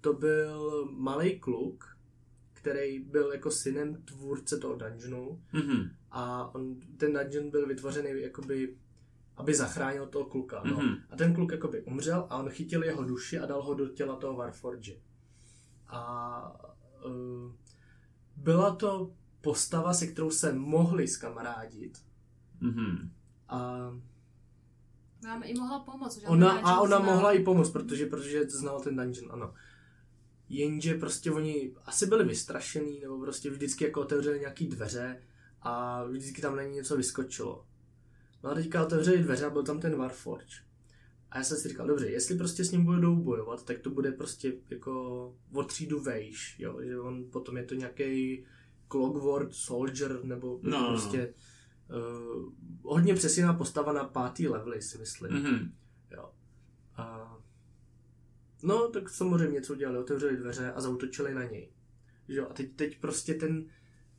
to byl malý kluk, který byl jako synem tvůrce toho dungeonu Mhm. a on, ten dungeon byl vytvořený jakoby, aby zachránil toho kluka. No. Mhm. A ten kluk jakoby umřel a on chytil jeho duši a dal ho do těla toho Warforge. A uh, byla to postava, se kterou se mohli skamarádit. Mhm. A Nám i mohla pomoct. že ona, a ona znal. mohla i pomoct, protože, protože znal ten dungeon, ano. Jenže prostě oni asi byli vystrašený, nebo prostě vždycky jako otevřeli nějaký dveře a vždycky tam na ní něco vyskočilo. No a teďka otevřeli dveře a byl tam ten Warforge. A já jsem si říkal, dobře, jestli prostě s ním budou bojovat, tak to bude prostě jako o třídu vejš, jo, že on potom je to nějaký Clockwork Soldier, nebo No, no, no. Uh, hodně přesněná postava na pátý levely, si myslím. Mhm. Jo. A... No, tak samozřejmě co udělali, otevřeli dveře a zautočili na něj. Jo? A teď, teď prostě ten,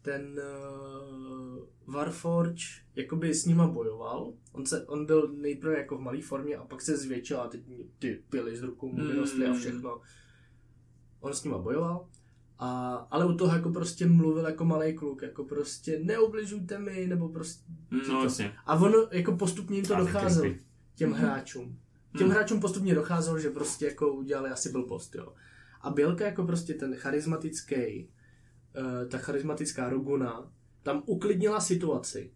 ten uh, Warforge jakoby s nima bojoval. On, se, on byl nejprve jako v malé formě a pak se zvětšil a teď ty pily z rukou mu vyrostly a Mm. všechno. On s nima bojoval. A, ale u toho jako prostě mluvil jako malý kluk, jako prostě neubližujte mi, nebo prostě... No jasně. A ono jako postupně jim to docházelo těm Mhm. hráčům. Těm Hmm. hráčům postupně docházelo, že prostě jako udělali asi blbost, jo. A Bělka jako prostě ten charismatický, uh, ta charismatická Roguna, tam uklidnila situaci.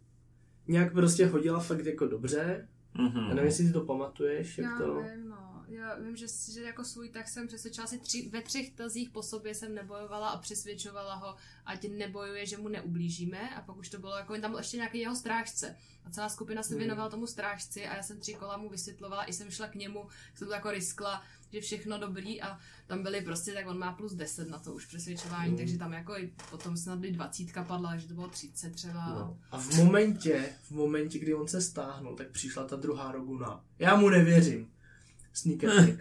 Nějak prostě hodila fakt jako dobře. Mhm. Já nevím, jestli si to pamatuješ, jak Já to... vím, no. Já vím, že, že jako svůj tak jsem přesvědčila asi tři, ve třech tazích po sobě jsem nebojovala a přesvědčovala ho, ať nebojuje, že mu neublížíme a pak už to bylo jako, tam byl ještě nějaký jeho strážce a celá skupina se Hmm. věnovala tomu strážci a já jsem tři kola mu vysvětlovala, i jsem šla k němu, jsem to jako riskla, že všechno dobrý a tam byly prostě, tak on má plus 10 na to už přesvědčování, Hmm. takže tam jako i potom snad by 20 padla, že to bylo 30 třeba. No. A v momentě, v momentě, kdy on se stáhnul, tak přišla ta druhá Roguna. Já mu nevěřím. Sneak attack.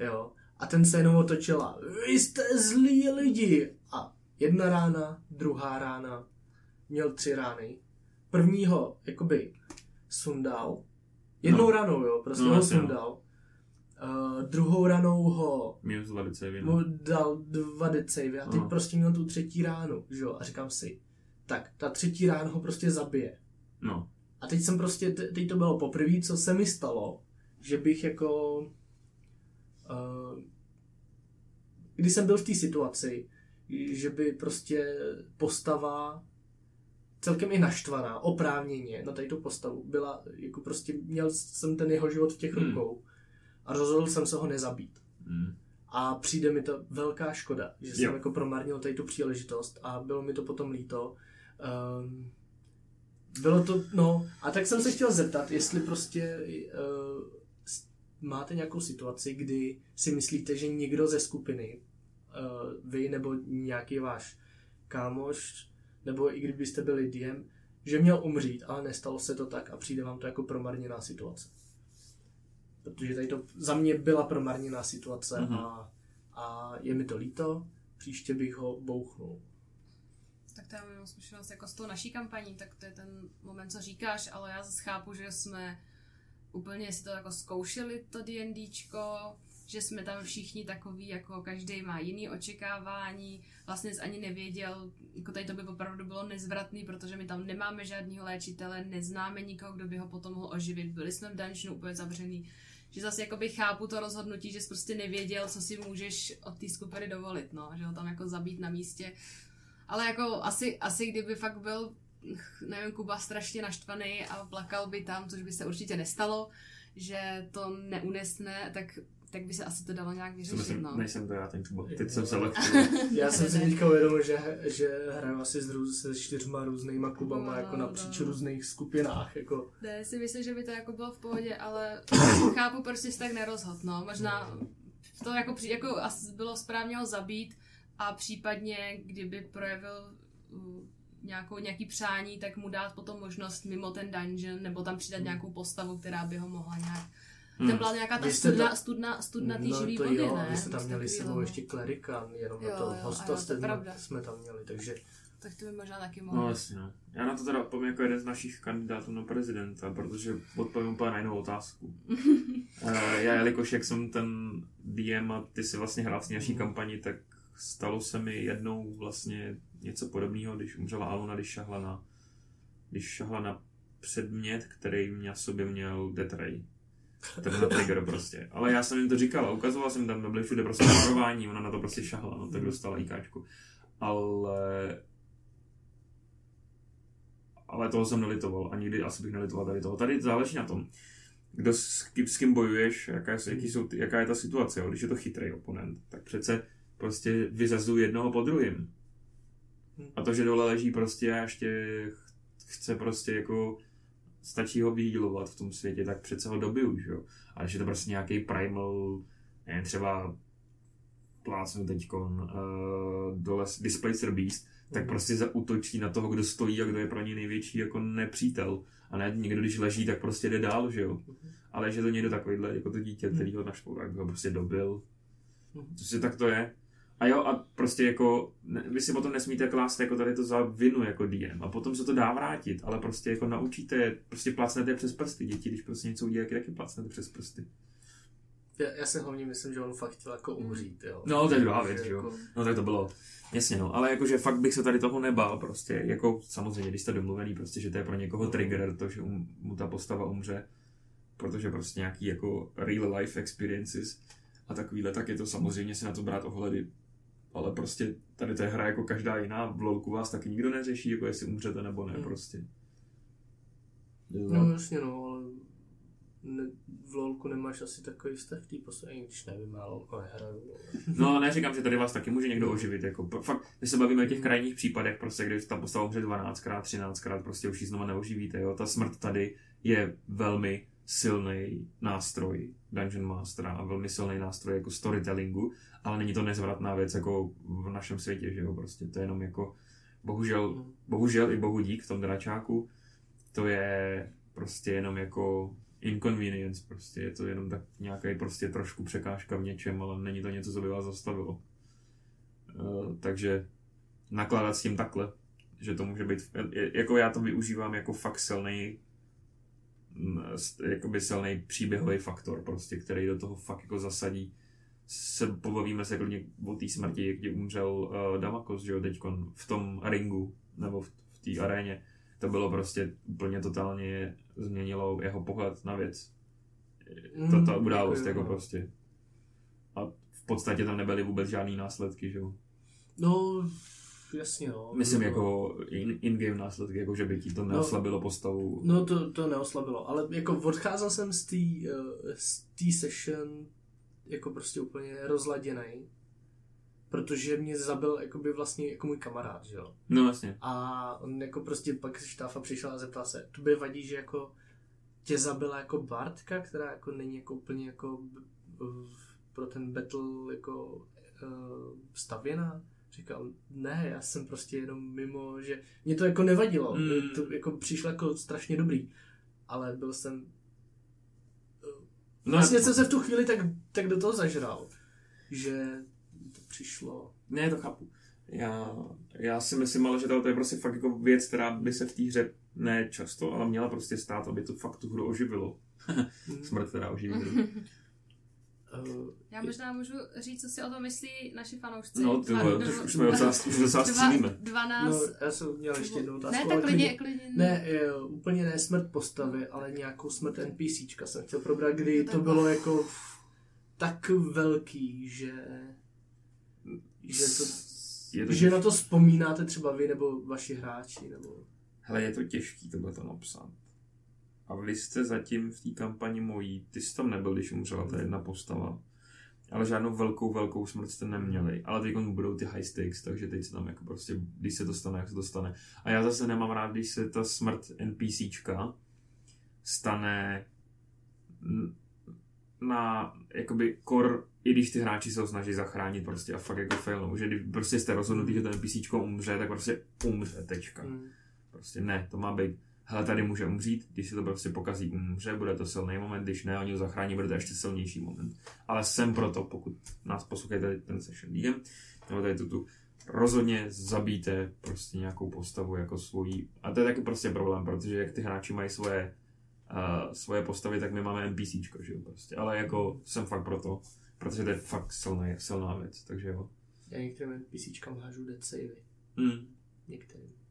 jo. A ten se jenom otočila. Vy jste zlí lidi. A jedna rána, druhá rána. Měl tři rány. Prvního, jakoby, sundal. Jednou No. ranou, jo, prostě No, ho no. sundal. Uh, druhou ranou ho Minus 20 mu no. dal dva dead save a teď Aha. prostě měl tu třetí ránu, že jo, a říkám si, tak ta třetí rána ho prostě zabije. No. A teď jsem prostě, te- teď to bylo poprvé, co se mi stalo, že bych jako, uh, když jsem byl v té situaci, že by prostě postava celkem i naštvaná, oprávněně na tady tu postavu byla, jako prostě měl jsem ten jeho život v těch Hmm. rukou a rozhodl jsem se ho nezabít. Mm. A přijde mi to velká škoda, že jsem Jo. jako promarnil tady tu příležitost a bylo mi to potom líto. Um, bylo to, no, a tak jsem se chtěl zeptat, jestli prostě uh, máte nějakou situaci, kdy si myslíte, že někdo ze skupiny, uh, vy nebo nějaký váš kámoš, nebo i kdybyste byli DM, že měl umřít, ale nestalo se to tak a přijde vám to jako promarněná situace. Protože tady to za mě byla promarněná situace Mhm. a, a je mi to líto, příště bych ho bouchnul. Tak to já mám zkušenost jako s tou naší kampaní, tak to je ten moment, co říkáš, ale já zase chápu, že jsme úplně si to jako zkoušeli, to D&Dčko, že jsme tam všichni takový, jako každý má jiný očekávání, vlastně jsi ani nevěděl, jako tady to by opravdu bylo nezvratný, protože my tam nemáme žádného léčitele, neznáme nikoho, kdo by ho potom mohl oživit, byli jsme v dungeonu úplně zavřený, že zase jakoby chápu to rozhodnutí, že jsi prostě nevěděl, co si můžeš od té skupiny dovolit, no, že ho tam jako zabít na místě, ale jako asi, asi kdyby fakt byl, nevím, Kuba strašně naštvaný a plakal by tam, což by se určitě nestalo, že to neunesne, tak, tak by se asi to dalo nějak vyřešit, myslím, no. nejsem to já ten Kuba. Teď jsem se lekl. Já jsem si teďka uvědomil, že, že hraju asi s růz, se čtyřma různýma klubama No, jako no, napříč no. různých skupinách. Jako. Ne, si myslím, že by to jako bylo v pohodě, ale chápu, proč jsi tak nerozhod, no. Možná to jako, při- jako asi bylo správně ho zabít a případně, kdyby projevil nějakou, nějaký přání, tak mu dát potom možnost mimo ten dungeon, nebo tam přidat nějakou postavu, která by ho mohla nějak... Hmm. Tam byla nějaká ta studna, ta- studna, studna té no, živý to vody, jo, ne? vy jste tam měli s sebou ještě klerika, jenom Jo, na to jo, a jo, hosta to jste, pravda. jsme tam měli, takže Tak to by možná taky No mohlo. jasně, no. Já na to teda odpovím jako jeden z našich kandidátů na prezidenta, protože odpovím úplně na jinou otázku. Eh, já, jelikož jak jsem ten DM a ty si vlastně hrál v té naší Mhm. kampani, tak stalo se mi jednou vlastně něco podobného, když umřela Aluna, když šahla na, když šahla na předmět, který na sobě měl Death Ray. Ten na trigger prostě. Ale já jsem jim to říkal ukazoval jsem tam, byly všude prostě varování, ona na to prostě šahla, no tak dostala IKčku. Ale ale toho jsem nelitoval a nikdy asi bych nelitoval tady toho. Tady záleží na tom, kdo s, kým, s kým bojuješ, jaká, je- jaký jsou, jaká je ta situace. Jo. Když je to chytrý oponent, tak přece prostě vyzazuju jednoho po druhým. A to, že dole leží prostě a ještě chce prostě jako stačí ho vyhýlovat v tom světě, tak přece ho dobiju, že jo. A když je to prostě nějaký primal, nevím, třeba plácnu teďkon uh, dole Displacer Beast, tak mm. prostě zautočí na toho, kdo stojí a kdo je pro něj největší jako nepřítel. A ne někdo, když leží, tak prostě jde dál, že jo. Mm. Ale že to někdo takovýhle, jako to dítě, který ho našpou, tak ho prostě dobil. To si tak to je. A jo, a prostě jako, ne, vy si potom nesmíte klást jako tady to za vinu jako DM a potom se to dá vrátit, ale prostě jako naučíte, prostě plácnete přes prsty děti, když prostě něco udělají, taky plácnete přes prsty. Já, já si hlavně myslím, že on fakt chtěl jako umřít, jo. No, to je druhá věc, jo. Jako... No tak to bylo, jasně no, ale jakože fakt bych se tady toho nebál prostě, jako samozřejmě, když jste domluvený prostě, že to je pro někoho trigger, to, že um, mu ta postava umře, protože prostě nějaký jako real life experiences a takovýhle, tak je to samozřejmě si na to brát ohledy ale prostě tady to je hra jako každá jiná, v LoLku vás taky nikdo neřeší, jako jestli umřete nebo ne, hmm. prostě. No jasně no, ale ne, v LoLku nemáš asi takový vztah v té poslední, když nevím, já LoLko nehraju. No neříkám, že tady vás taky může někdo oživit, jako fakt, my se bavíme o těch krajních případech, prostě, když tam postava umře 12krát, 13krát, prostě už ji znova neoživíte, jo, ta smrt tady je velmi silný nástroj Dungeon Mastera a velmi silný nástroj jako storytellingu, ale není to nezvratná věc jako v našem světě, že jo, prostě to je jenom jako bohužel, mm. bohužel i bohu dík v tom dračáku, to je prostě jenom jako inconvenience, prostě je to jenom tak nějaký prostě trošku překážka v něčem, ale není to něco, co by vás zastavilo. Uh, takže nakládat s tím takhle, že to může být, jako já to využívám jako fakt silný jakoby silný příběhový faktor, prostě, který do toho fakt jako zasadí. Se pobavíme se klidně o té smrti, kdy umřel uh, Damakos, že jo, teďkon v tom ringu, nebo v, v té aréně. To bylo prostě úplně totálně změnilo jeho pohled na věc. To, ta mm, událost, jako, jako prostě. A v podstatě tam nebyly vůbec žádný následky, že jo. No, jasně, no. Myslím no, jako in, in-game následky, jako že by ti to no. neoslabilo no, postavu. No to, to neoslabilo, ale jako odcházel jsem z té uh, z session jako prostě úplně rozladěný, protože mě zabil jakoby vlastně jako můj kamarád, že jo. No vlastně. A on jako prostě pak štáfa přišel a zeptal se, to by vadí, že jako tě zabila jako Bartka, která jako není jako úplně jako pro ten battle jako uh, stavěná. Říkal, ne, já jsem prostě jenom mimo, že mě to jako nevadilo, mm. to jako přišlo jako strašně dobrý, ale byl jsem vlastně jsem se v tu chvíli tak, tak do toho zažral, že to přišlo. Ne, to chápu. Já, já si myslím, ale že to je prostě fakt jako věc, která by se v té hře ne často, ale měla prostě stát, aby to fakt tu hru oživilo. Hmm. Smrt teda Já možná můžu říct, co si o tom myslí naši fanoušci. No, ty vole, už jsme docela, docela střílíme. 12... No, já jsem měl ještě jednu otázku. Ne, tak klidně, klidně. Ne, je, úplně ne smrt postavy, ale nějakou smrt NPCčka jsem chtěl probrat, kdy to, to bylo jako tak velký, že že, to že na to vzpomínáte třeba vy nebo vaši hráči, nebo... Hele, je to těžký tohle to napsat. A vy jste zatím v té kampani mojí, ty jsi tam nebyl, když umřela ta jedna postava. Ale žádnou velkou, velkou smrt jste neměli. Ale teď budou ty high stakes, takže teď se tam jako prostě, když se to stane, jak se to stane. A já zase nemám rád, když se ta smrt NPCčka stane na jakoby kor, i když ty hráči se ho snaží zachránit prostě a fakt jako failnou, že když prostě jste rozhodnutí, že to NPCčko umře, tak prostě umře, tečka. Mm. Prostě ne, to má být hele, tady může umřít, když se to prostě pokazí, umře, bude to silný moment, když ne, oni ho zachrání, bude to ještě silnější moment. Ale jsem proto, pokud nás poslouchají ten session DM, nebo tady tu, tu rozhodně zabijte prostě nějakou postavu jako svojí. A to je taky prostě problém, protože jak ty hráči mají svoje, uh, svoje postavy, tak my máme NPCčko, že jo, prostě. Ale jako jsem fakt proto, protože to je fakt silná, silná věc, takže jo. Já některým NPCčkám hážu dead savey. Mm. Některým.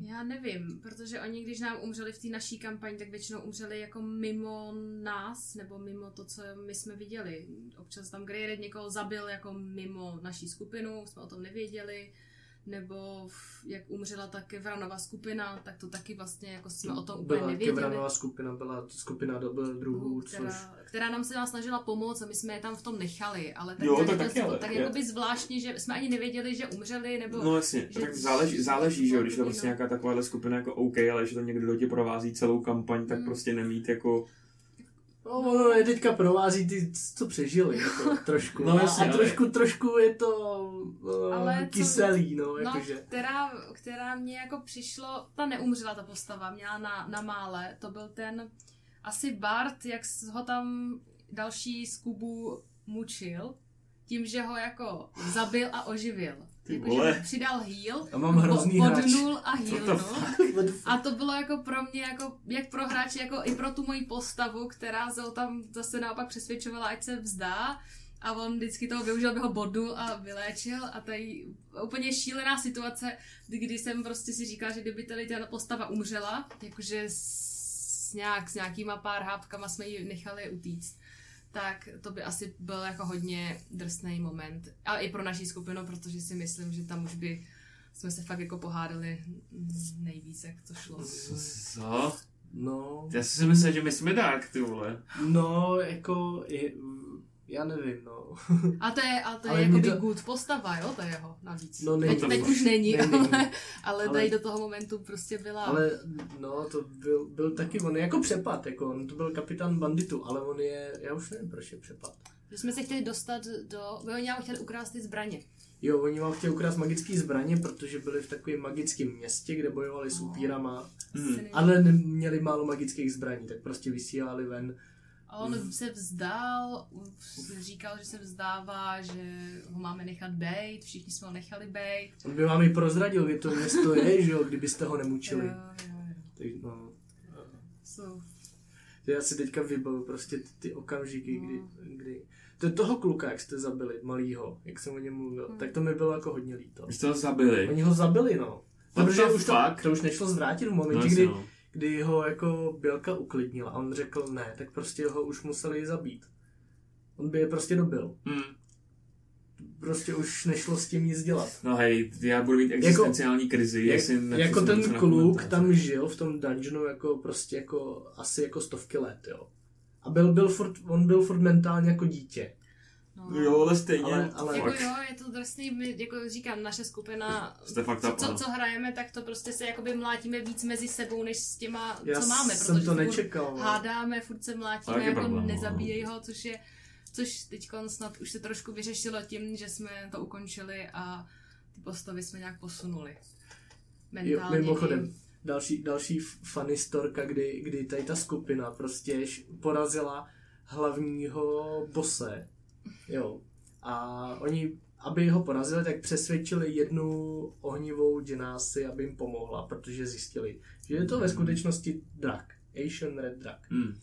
Já nevím, protože oni, když nám umřeli v té naší kampani, tak většinou umřeli jako mimo nás, nebo mimo to, co my jsme viděli. Občas tam Greyred někoho zabil jako mimo naší skupinu, jsme o tom nevěděli. Nebo v- jak umřela ta Kevranova skupina, tak to taky vlastně jako jsme o tom úplně byla nevěděli. Kevranová skupina, byla skupina dobrodruhů, což... která, která nám se nám snažila pomoct a my jsme je tam v tom nechali, ale tak, Jo, nějak to to- taky, ale- tak je. jakoby zvláštně, že jsme ani nevěděli, že umřeli, nebo... No jasně, že- tak záleží, záleží, že jo, když je to No. prostě nějaká takováhle skupina jako OK, ale když to někdo do tě provází celou kampaň, tak Mm. prostě nemít jako... No, ono je teďka provází ty, co přežili, jako, trošku. No A- jasně, a, ale- trošku, trošku je to uh, Ale co- kyselý, no, No, jakože. která, která mě jako přišlo, ta neumřela ta postava, měla na, na mále, to byl ten asi Bart, jak ho tam další z Kubu mučil, tím, že ho jako zabil a oživil. Ty Jako, vole. že mu přidal heal, A mám hrozný bo- hráč. bodnul a the healnul. A to bylo jako pro mě, jako, jak pro hráče, jako i pro tu moji postavu, která se ho tam zase naopak přesvědčovala, ať se vzdá. A on vždycky toho využil, aby ho bodnul a vyléčil. A tady úplně šílená situace, kdy jsem prostě si říkala, že kdyby tady ta postava umřela, jakože s, nějak, s nějakýma pár hápkama jsme ji nechali utíct, tak to by asi byl jako hodně drsný moment. A i pro naší skupinu, protože si myslím, že tam už by jsme se fakt jako pohádali nejvíc, jak to šlo. Co? No, Já si myslím, že my jsme tak, ty vole. no, jako, je, já nevím, no. A to je, a to je Ale jako mě by to- good postava, jo, to je jeho navíc. No, není teď, to teď už není, Není. ale, ale Ale- tady do toho momentu prostě byla... Ale, no, to byl, byl taky, on je jako přepad, jako, on to byl kapitán banditu, ale on je, já už nevím, proč je přepad. Že jsme se chtěli dostat do... Oni nám chtěli ukrást ty zbraně. Jo, oni vám chtěli ukrást magické zbraně, protože byli v takovém magickém městě, kde bojovali s No. upírama, Hmm. Ale ne- měli málo magických zbraní, tak prostě vysílali ven. A on Mm. se vzdál, říkal, že se vzdává, že ho máme nechat bejt, všichni jsme ho nechali bejt. On by vám i prozradil, kde to město je, že jo, kdybyste ho nemučili. Jo, jo, jo. Tak, no, So, já si teďka vybavu prostě ty, ty okamžiky, No. kdy, kdy to toho kluka, jak jste zabili, malýho, jak jsem o něm mluvil, Hmm. tak to mi bylo jako hodně líto. Už to zabili. Oni ho zabili, no. Protože už to, to už nešlo zvrátit v No, momentě, jasně, kdy, no. Kdy ho jako Bělka uklidnila a on řekl ne, tak prostě ho už museli zabít. On by je prostě dobil. Hmm. Prostě už nešlo s tím nic dělat. No hej, já budu mít existenciální krizi, Jak, jestli jako nepřesunu ten kluk tam žil v tom dungeonu jako prostě jako asi jako stovky let, jo. A byl, byl furt, on byl furt mentálně jako dítě. No. Jo, ale stejně. Ale- ale- Jako jo, je to drsný, my, jako říkám, naše skupina, Jste fakt co, co, co hrajeme, tak to prostě se jakoby mlátíme víc mezi sebou, než s těma, Já co máme, jsem protože to furt nečekal. no. hádáme, furt se mlátíme, Tak jako problém, no. nezabíjej ho, což je, což teď snad už se trošku vyřešilo tím, že jsme to ukončili a ty postavy jsme nějak posunuli. Jo, Mentálně. mimochodem, i- další, další funny storka, kdy, kdy tady ta skupina prostě porazila hlavního bose, jo. A oni, aby ho porazili, tak přesvědčili jednu ohnivou dženásy, aby jim pomohla, protože zjistili, že je to ve skutečnosti drak, Asian Red Drak. Hmm.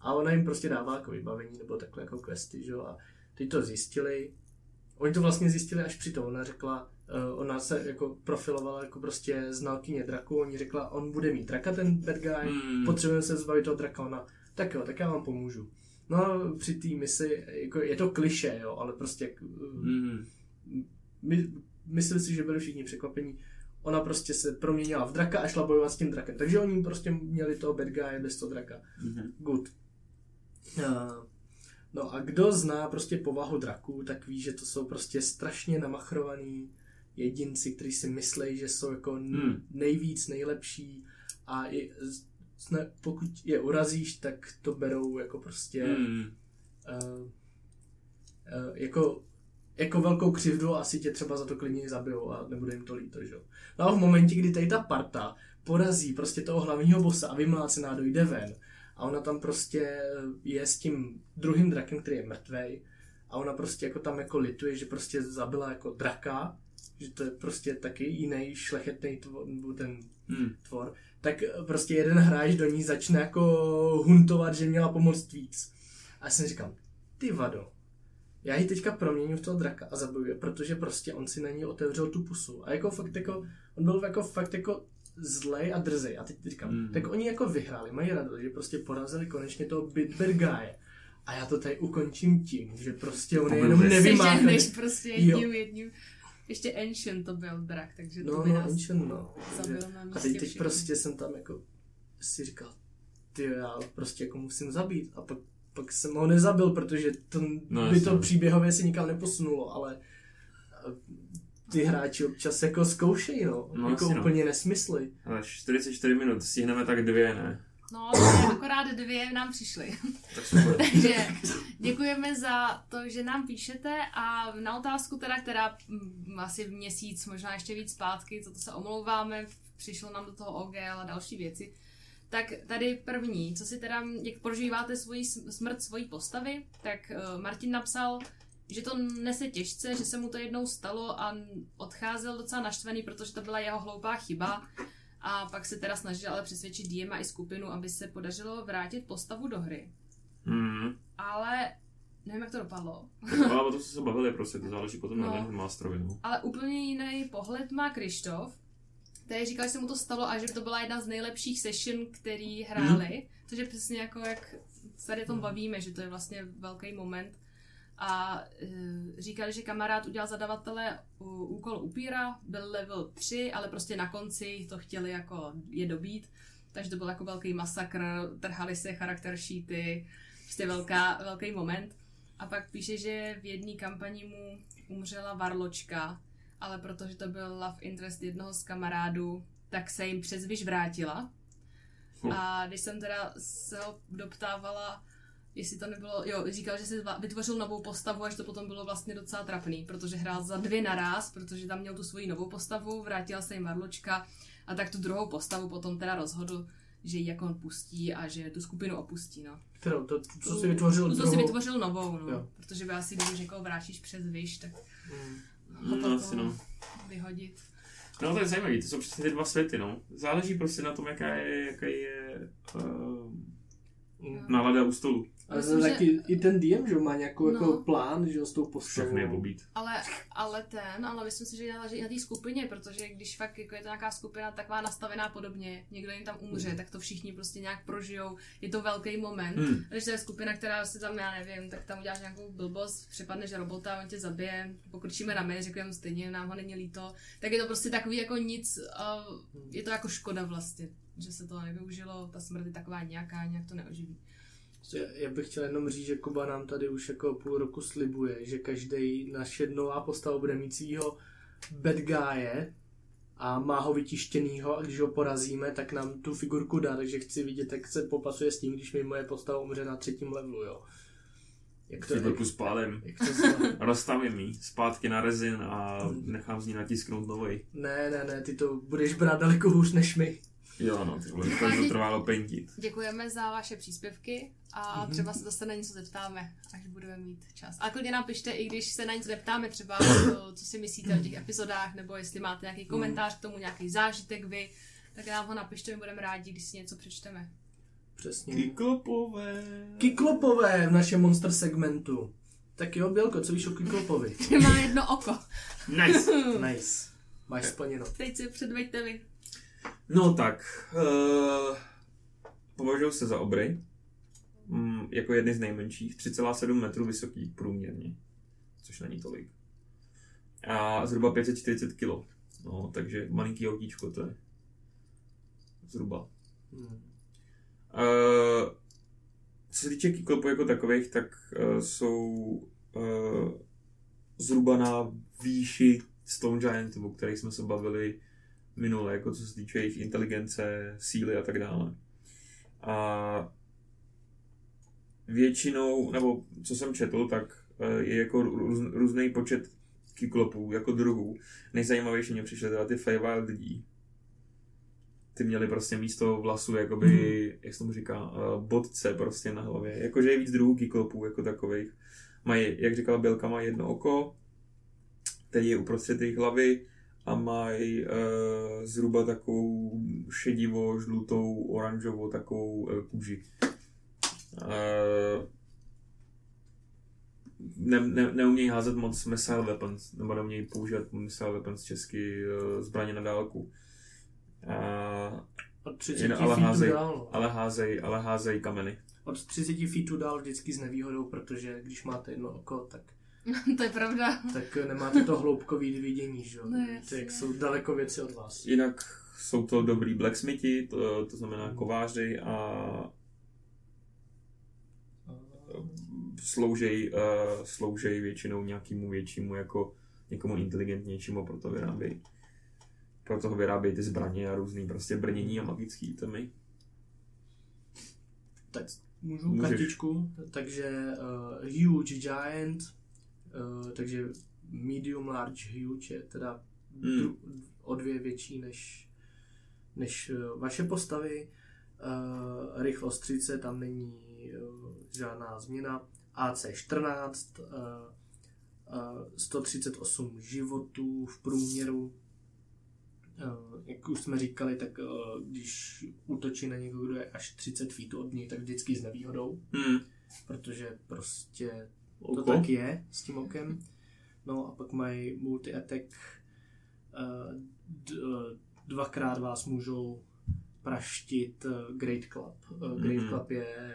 A ona jim prostě dává jako vybavení nebo takhle jako questy, že jo. A ty to zjistili. Oni to vlastně zjistili až při tom. Ona řekla, uh, ona se jako profilovala jako prostě znalkyně draku. Oni řekla, on bude mít draka ten bad guy, Hmm. potřebujeme se zbavit toho draka. Ona, tak jo, tak já vám pomůžu. No při té misi, jako je to kliše, jo, ale prostě Hmm. my, myslím si, že byli všichni překvapení. Ona prostě se proměnila v draka a šla bojovat s tím drakem. Takže oni prostě měli toho bad guy bez toho draka. Mhm. Good. Uh, no a kdo zná prostě povahu draků, tak ví, že to jsou prostě strašně namachrovaný jedinci, kteří si myslí, že jsou jako Hmm. nejvíc, nejlepší a i, zna, pokud je urazíš, tak to berou jako prostě Hmm. uh, uh, jako, jako velkou křivdu a asi tě třeba za to klidně zabijou a nebude jim to líto, že jo. No a v momentě, kdy tady ta parta porazí prostě toho hlavního bossa a vymlácená dojde ven a ona tam prostě je s tím druhým drakem, který je mrtvej a ona prostě jako tam jako lituje, že prostě zabila jako draka, že to je prostě taky jiný šlechetný tvor, ten Hmm. tvor, tak prostě jeden hráč do ní začne jako huntovat, že měla pomoct víc. A já jsem říkal, ty vado, já ji teďka proměním v toho draka a zabiju je, protože prostě on si na ní otevřel tu pusu. A jako fakt jako, on byl jako fakt jako zlej a drzej. A teď říkám, Mm. tak oni jako vyhráli, mají radost, že prostě porazili konečně toho Bit Bad Guye. A já to tady ukončím tím, že prostě on je jenom nevymáhaný. Seženeš prostě jedním, jedním. Ještě Ancient to byl drak, takže to No, by no, nás Ancient, no. zabil na A místě teď, teď všechny. prostě jsem tam jako si říkal, ty já prostě jako musím zabít. A pak, pak jsem ho nezabil, protože to, No, no, by to příběhově se nikam neposunulo, ale eh, ty hráči občas jako zkoušejí, no. No, jako no. úplně nesmysly. Ale 44 minut, stihneme tak dvě, ne? No, akorát dvě nám přišly. Takže děkujeme za to, že nám píšete a na otázku teda, která mm, asi měsíc, možná ještě víc zpátky, za to se omlouváme, přišlo nám do toho OGL a další věci. Tak tady první, co si teda, jak prožíváte svoji sm- smrt svojí postavy, tak uh, Martin napsal, že to nese těžce, že se mu to jednou stalo a odcházel docela naštvaný, protože to byla jeho hloupá chyba. A pak se teda snažil ale přesvědčit DM a i skupinu, aby se podařilo vrátit postavu do hry. Mm. Ale nevím, jak to dopadlo. Ale o to jsme se bavili prostě, to záleží potom No. na Dungeon Masterovi, no. Ale úplně jiný pohled má Krištof, který říkal, že se mu to stalo a že to byla jedna z nejlepších session, který hráli. Mhm. Což je přesně jako, jak se tady o tom bavíme, že to je vlastně velký moment. A e, říkali, že kamarád udělal zadavatele úkol upíra, byl level 3, ale prostě na konci to chtěli jako je dobít. Takže to byl jako velký masakr, trhali se charakter sheety, prostě velká, velký moment. A pak píše, že v jedné kampani mu umřela varločka, ale protože to byl love interest jednoho z kamarádů, tak se jim přes vyš vrátila. Hm. A když jsem teda se ho doptávala, jestli to nebylo, jo, říkal, že si vytvořil novou postavu, až to potom bylo vlastně docela trapný, protože hrál za dvě naraz, protože tam měl tu svoji novou postavu, vrátila se jim varločka a tak tu druhou postavu potom teda rozhodl, že ji jako on pustí a že tu skupinu opustí, no. Kterou, to, co si vytvořil Tu, co si vytvořil novou, no. Jo. Protože by asi, když někoho vrátíš přes vyš, tak Mm. ho No, potom asi no. vyhodit. No to je zajímavé, to jsou přesně ty dva světy, no. Záleží prostě na tom, jaká je, jaká je uh, nálada u stolu. Ale Myslím, Myslím, že- taky i ten DM, že jo, má nějakou jako No. plán, že jo, s tou postavou. Všechny je pobít. Ale, ale ten, ale myslím si, že záleží i na té skupině, protože když fakt jako je to nějaká skupina taková nastavená podobně, někdo jim tam umře, Mhm. tak to všichni prostě nějak prožijou, je to velký moment. A Když to je skupina, která si tam, já nevím, tak tam uděláš nějakou blbost, přepadneš robota, on tě zabije, pokročíme na mě, řekneme stejně, nám ho není líto, tak je to prostě takový jako nic, a je to jako škoda vlastně, že se to nevyužilo, ta smrt je taková nějaká, nějak to neoživí. Já, bych chtěl jenom říct, že Kuba nám tady už jako půl roku slibuje, že každý naše nová postava bude mít svýho bad guye a má ho vytištěnýho a když ho porazíme, tak nám tu figurku dá, takže chci vidět, jak se popasuje s tím, když mi moje postava umře na třetím levelu, jo. Jak to, Figurku s pádem. jak to? Rozstavím jí zpátky na rezin a nechám z ní natisknout novej. Ne, ne, ne, ty to budeš brát daleko hůř než my. Jo, no, ty vole, to to trvalo pentit. Děkujeme za vaše příspěvky a Mhm. třeba se zase na něco zeptáme, až budeme mít čas. A klidně nám pište, i když se na něco zeptáme, třeba to, co si myslíte o těch epizodách, nebo jestli máte nějaký komentář k tomu, nějaký zážitek vy, tak nám ho napište, my budeme rádi, když si něco přečteme. Přesně. Kyklopové. Kiklopové v našem monster segmentu. Tak jo, Bělko, co víš o Kiklopovi? Má jedno oko. Nice. Nice. Máš splněno. Teď si předveďte vy. No tak, uh, považuji se za obry. Mm, jako jedny z nejmenších, 3,7 metrů vysoký průměrně, což není tolik. A zhruba 540 kg. No, takže malinký otíčko to je. Zhruba. Hmm. Uh, co se týče kiklopů jako takových, tak uh, jsou uh, zhruba na výši Stone Giant, o kterých jsme se bavili minule, jako co se týče jejich inteligence, síly a tak dále. A většinou, nebo co jsem četl, tak uh, je jako růz, různý počet kyklopů, jako druhů. Nejzajímavější mě přišly teda ty Feywild lidí. Ty měli prostě místo vlasu, jakoby, mm. jak se tomu říká, uh, bodce prostě na hlavě. Jakože je víc druhů kyklopů jako takových. Mají, jak říkala Bělka, mají jedno oko, který je uprostřed jejich hlavy a mají uh, zhruba takovou šedivo, žlutou, oranžovou takovou uh, kůži. Uh, ne, ne, neumějí házet moc missile weapons, nebo neumějí používat missile weapons česky uh, zbraně na dálku. Uh, Od 30 jen, ale, házej, dál. no. ale, házej, ale házej kameny. Od 30 feetů dál vždycky s nevýhodou, protože když máte jedno oko, tak to je pravda. tak nemáte to hloubkový vidění, že jo? No, Víte, jasně. jak jsou daleko věci od vás. Jinak jsou to dobrý blacksmithi, to, to znamená kováři a sloužej, uh, sloužej většinou nějakému většímu, jako někomu inteligentnějšímu, proto vyrábějí. Proto ho vyrábějí ty zbraně a různý prostě brnění a magický itemy. Tak můžu Můžeš. kartičku, takže uh, huge giant, uh, takže medium large huge je teda Hmm. o dvě větší než, než uh, vaše postavy. Uh, rychlost 30, tam není uh, žádná změna. AC14, uh, uh, 138 životů v průměru. Uh, jak už jsme říkali, tak uh, když útočí na někoho, kdo je až 30 feet od něj, tak vždycky s nevýhodou, Hmm. protože prostě to Oko. tak je s tím okem. No a pak mají multi-attack. Uh, d- uh, dvakrát vás můžou praštit uh, Great Club. Uh, Great Mhm. Club je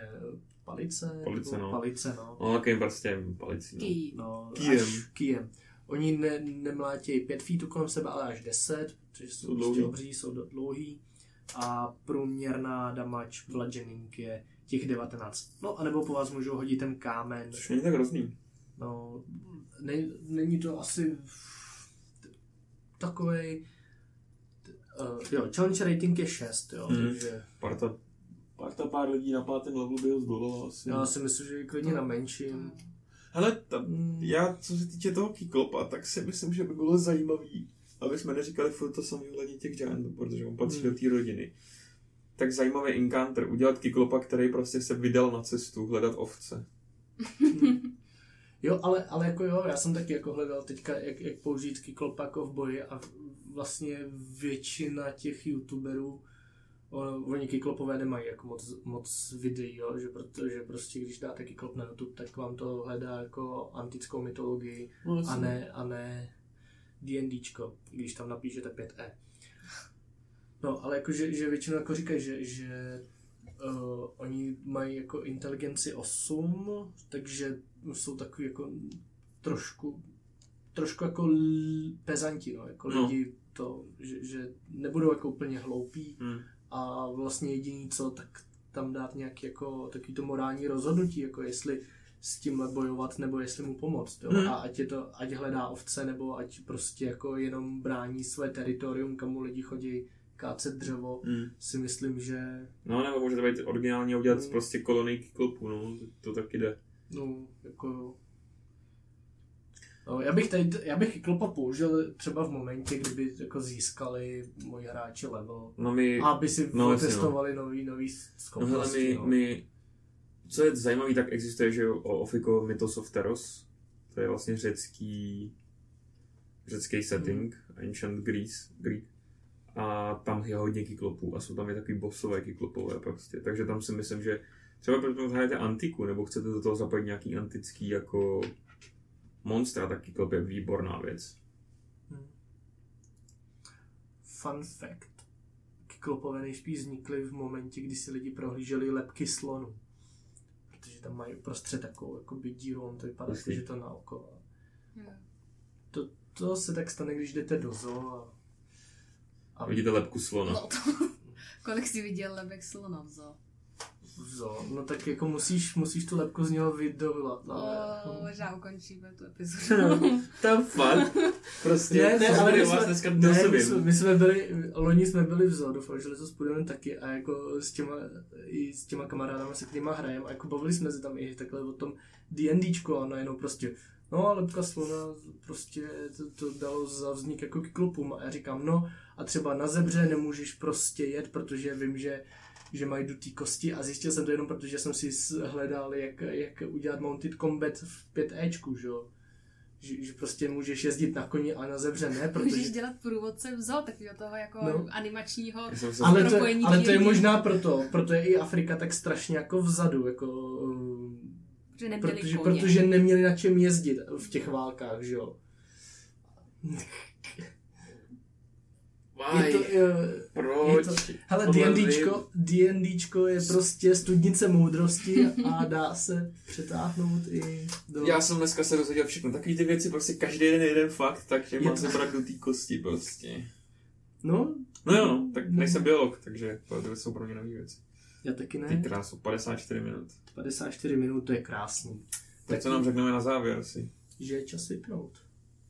palice? Palice, nebo no. Palice, no. No, takovým prostě palicí. No. Ký. No, Kijem. Až kijem. Oni ne, nemlátějí pět feetů kolem sebe, ale až 10, protože jsou Jsou prostě dlouhý. obří, jsou dlouhý. A průměrná damage bludgeoning je těch 19. No, anebo po vás můžou hodit ten kámen. Což není tak hrozný. No, ne, není to asi takovej... Uh, jo, challenge rating je 6, jo, Mhm. takže Parta, parta pár lidí na pátém levelu by ho zdolala asi. já si myslím, že je klidně na menším. Hele, ta, Mm. já, co se týče toho Kyklopa, tak si myslím, že by bylo zajímavý, aby jsme neříkali furt to samé ohledně těch Giantů, protože on patří Hmm. do té rodiny. Tak zajímavý encounter, udělat Kyklopa, který prostě se vydal na cestu hledat ovce. Jo, ale, ale jako jo, já jsem taky jako hledal teďka, jak, jak použít kyklopa jako v boji a vlastně většina těch youtuberů o, oni kyklopové nemají jako moc, moc videí, jo, že protože prostě když dáte kyklop na YouTube, tak vám to hledá jako antickou mytologii No, a ne, a ne D&Dčko, když tam napíšete 5E. No, ale jako, že, že většinou jako říkají, že, že uh, oni mají jako inteligenci 8, takže jsou takový jako trošku trošku jako l- pezanti, no, jako No. lidi to, že, že nebudou jako úplně hloupí Hmm. a vlastně jediný co, tak tam dát nějaký jako takový to morální rozhodnutí, jako jestli s tímhle bojovat, nebo jestli mu pomoct, jo? Hmm. A ať, je to, ať hledá ovce, nebo ať prostě jako jenom brání své teritorium, kam mu lidi chodí kácet dřevo, Hmm. si myslím, že No, nebo může to být originálně udělat Hmm. prostě kolonii Kyklopů, no, to taky jde. No, jako... No, já bych tady, já bych Kyklopa použil třeba v momentě, kdyby jako získali moji hráči level. No my, A aby si No, no, jasně, no. testovali nový, nový no schopnosti. my, no. my, co je zajímavý, tak existuje, že jo, o Ofiko Mythos of Teros, to je vlastně řecký, řecký setting, Ancient Greece, Greek. A tam je hodně kyklopů a jsou tam i takový bossové kyklopové prostě. Takže tam si myslím, že třeba protože hrajete antiku, nebo chcete do toho zapojit nějaký antický jako monstra, tak kyklop je výborná věc. Hmm. Fun fact. Kyklopové nejspíš vznikly v momentě, kdy si lidi prohlíželi lepky slonu. Protože tam mají uprostřed takovou jako by díru, on to vypadá, Jasně. jako, že to na oko. Jo. To, to se tak stane, když jdete do zoo a, a Vidíte lepku slona. No to... Kolik jsi viděl lebek slona v zoo? v zoo. No tak jako musíš, musíš tu lepku z něho vydovolat. Ale... O, možná ukončíme tu epizodu. Tam fakt. Prostě, Ne, ne, ale tady my vás jsme, dneska ne, my, jsme, my jsme byli, loni jsme byli v zoo, doufám, že letos půjdeme taky a jako s těma, i s těma kamarádama, se kterýma hrajeme, a jako bavili jsme se tam i takhle o tom D&Dčko a najednou prostě, no a lepka slona prostě to, to dalo za vznik jako kyklopům a já říkám, no a třeba na zebře nemůžeš prostě jet, protože vím, že že mají dutý kosti a zjistil jsem to jenom protože jsem si hledal, jak, jak udělat Mounted Combat v 5Ečku, že jo. Že, že prostě můžeš jezdit na koni a na zebře ne, Můžeš protože... dělat průvodce v zoo, takového toho jako No. animačního Ale to, propojení ale to je možná proto, proto je i Afrika tak strašně jako vzadu, jako... že neměli Protože, koně. protože neměli na čem jezdit v těch válkách, že jo. Je to, je, Proč? Je to, hele, D&Dčko, D&Dčko je prostě studnice moudrosti a dá se přetáhnout i do... Já jsem dneska se dozvěděl všechno. Takový ty věci, prostě každý den jeden fakt, takže Je mám to- se brát do té kosti prostě. No, No jo, no, tak nejsem biolog, takže to jsou pro mě nové věci. Já taky Ty ne. krásu, 54 minut. 54 minut, to je krásný. Tak co nám řekneme na závěr asi? Že je čas vypnout.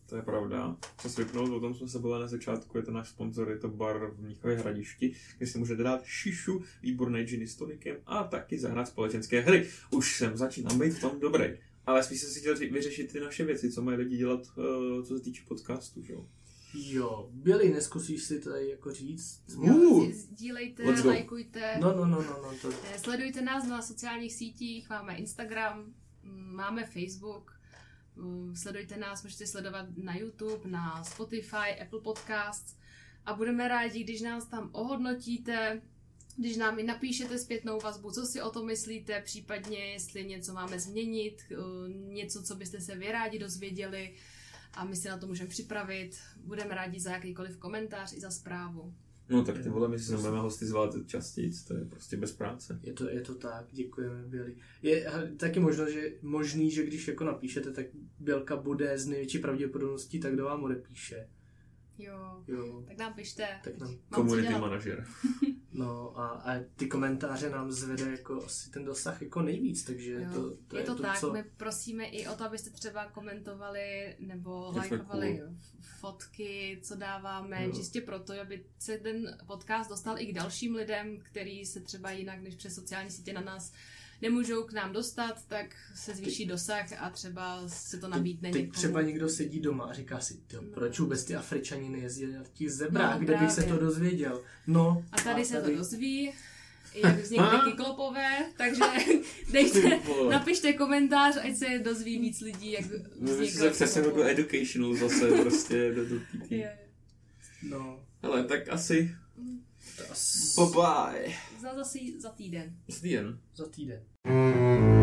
To je pravda. Čas vypnout, o tom jsme se bavili na začátku, je to náš sponzor, je to bar v Mnichově hradišti, kde si můžete dát šišu, výborné džiny s tonikem a taky zahrát společenské hry. Už jsem začínám být v tom dobrý. Ale spíš jsem si chtěl vyřešit ty naše věci, co mají lidi dělat, uh, co se týče podcastu, že jo. Jo, Billy, neskusíš si tady jako říct? Uh, Jo, Sdílejte, let's go. lajkujte. No, no, no, no, no, to... Eh, Sledujte nás na sociálních sítích, máme Instagram, mm, máme Facebook, mm, sledujte nás, můžete sledovat na YouTube, na Spotify, Apple Podcasts a budeme rádi, když nás tam ohodnotíte, když nám i napíšete zpětnou vazbu, co si o tom myslíte, případně jestli něco máme změnit, eh, něco, co byste se vy rádi dozvěděli a my se na to můžeme připravit. Budeme rádi za jakýkoliv komentář i za zprávu. No tak ty vole, my si sem budeme hosty zvát častěji, to je prostě bez práce. Je to, je to tak, děkujeme Billy. Je taky možno, že, možný, že když jako napíšete, tak Bělka bude z největší pravděpodobností, tak kdo vám odepíše. Jo, Jo, tak nám pište. tak nám, Community manažer. no a, a ty komentáře nám zvede jako asi ten dosah jako nejvíc, takže Jo, to, to je to, to, tak, co... my prosíme i o to, abyste třeba komentovali nebo lajkovali fotky, co dáváme, Jo. čistě proto, aby se ten podcast dostal i k dalším lidem, který se třeba jinak než přes sociální sítě na nás nemůžou k nám dostat, tak se zvýší dosah a třeba se to nabídne Teď někomu. třeba někdo sedí doma a říká si, tyjo, No. proč vůbec ty Afričani nejezdí na těch zebrách, No, kde bych se to dozvěděl. No, A tady se to dozví, jak vznikly kyklopové, takže dejte, napište komentář, ať se dozví víc lidí, jak vznikly se přesně do educational zase, prostě do, do. Je. No, Hele, tak asi bye bye. Za zase za týden. Za týden. za týden.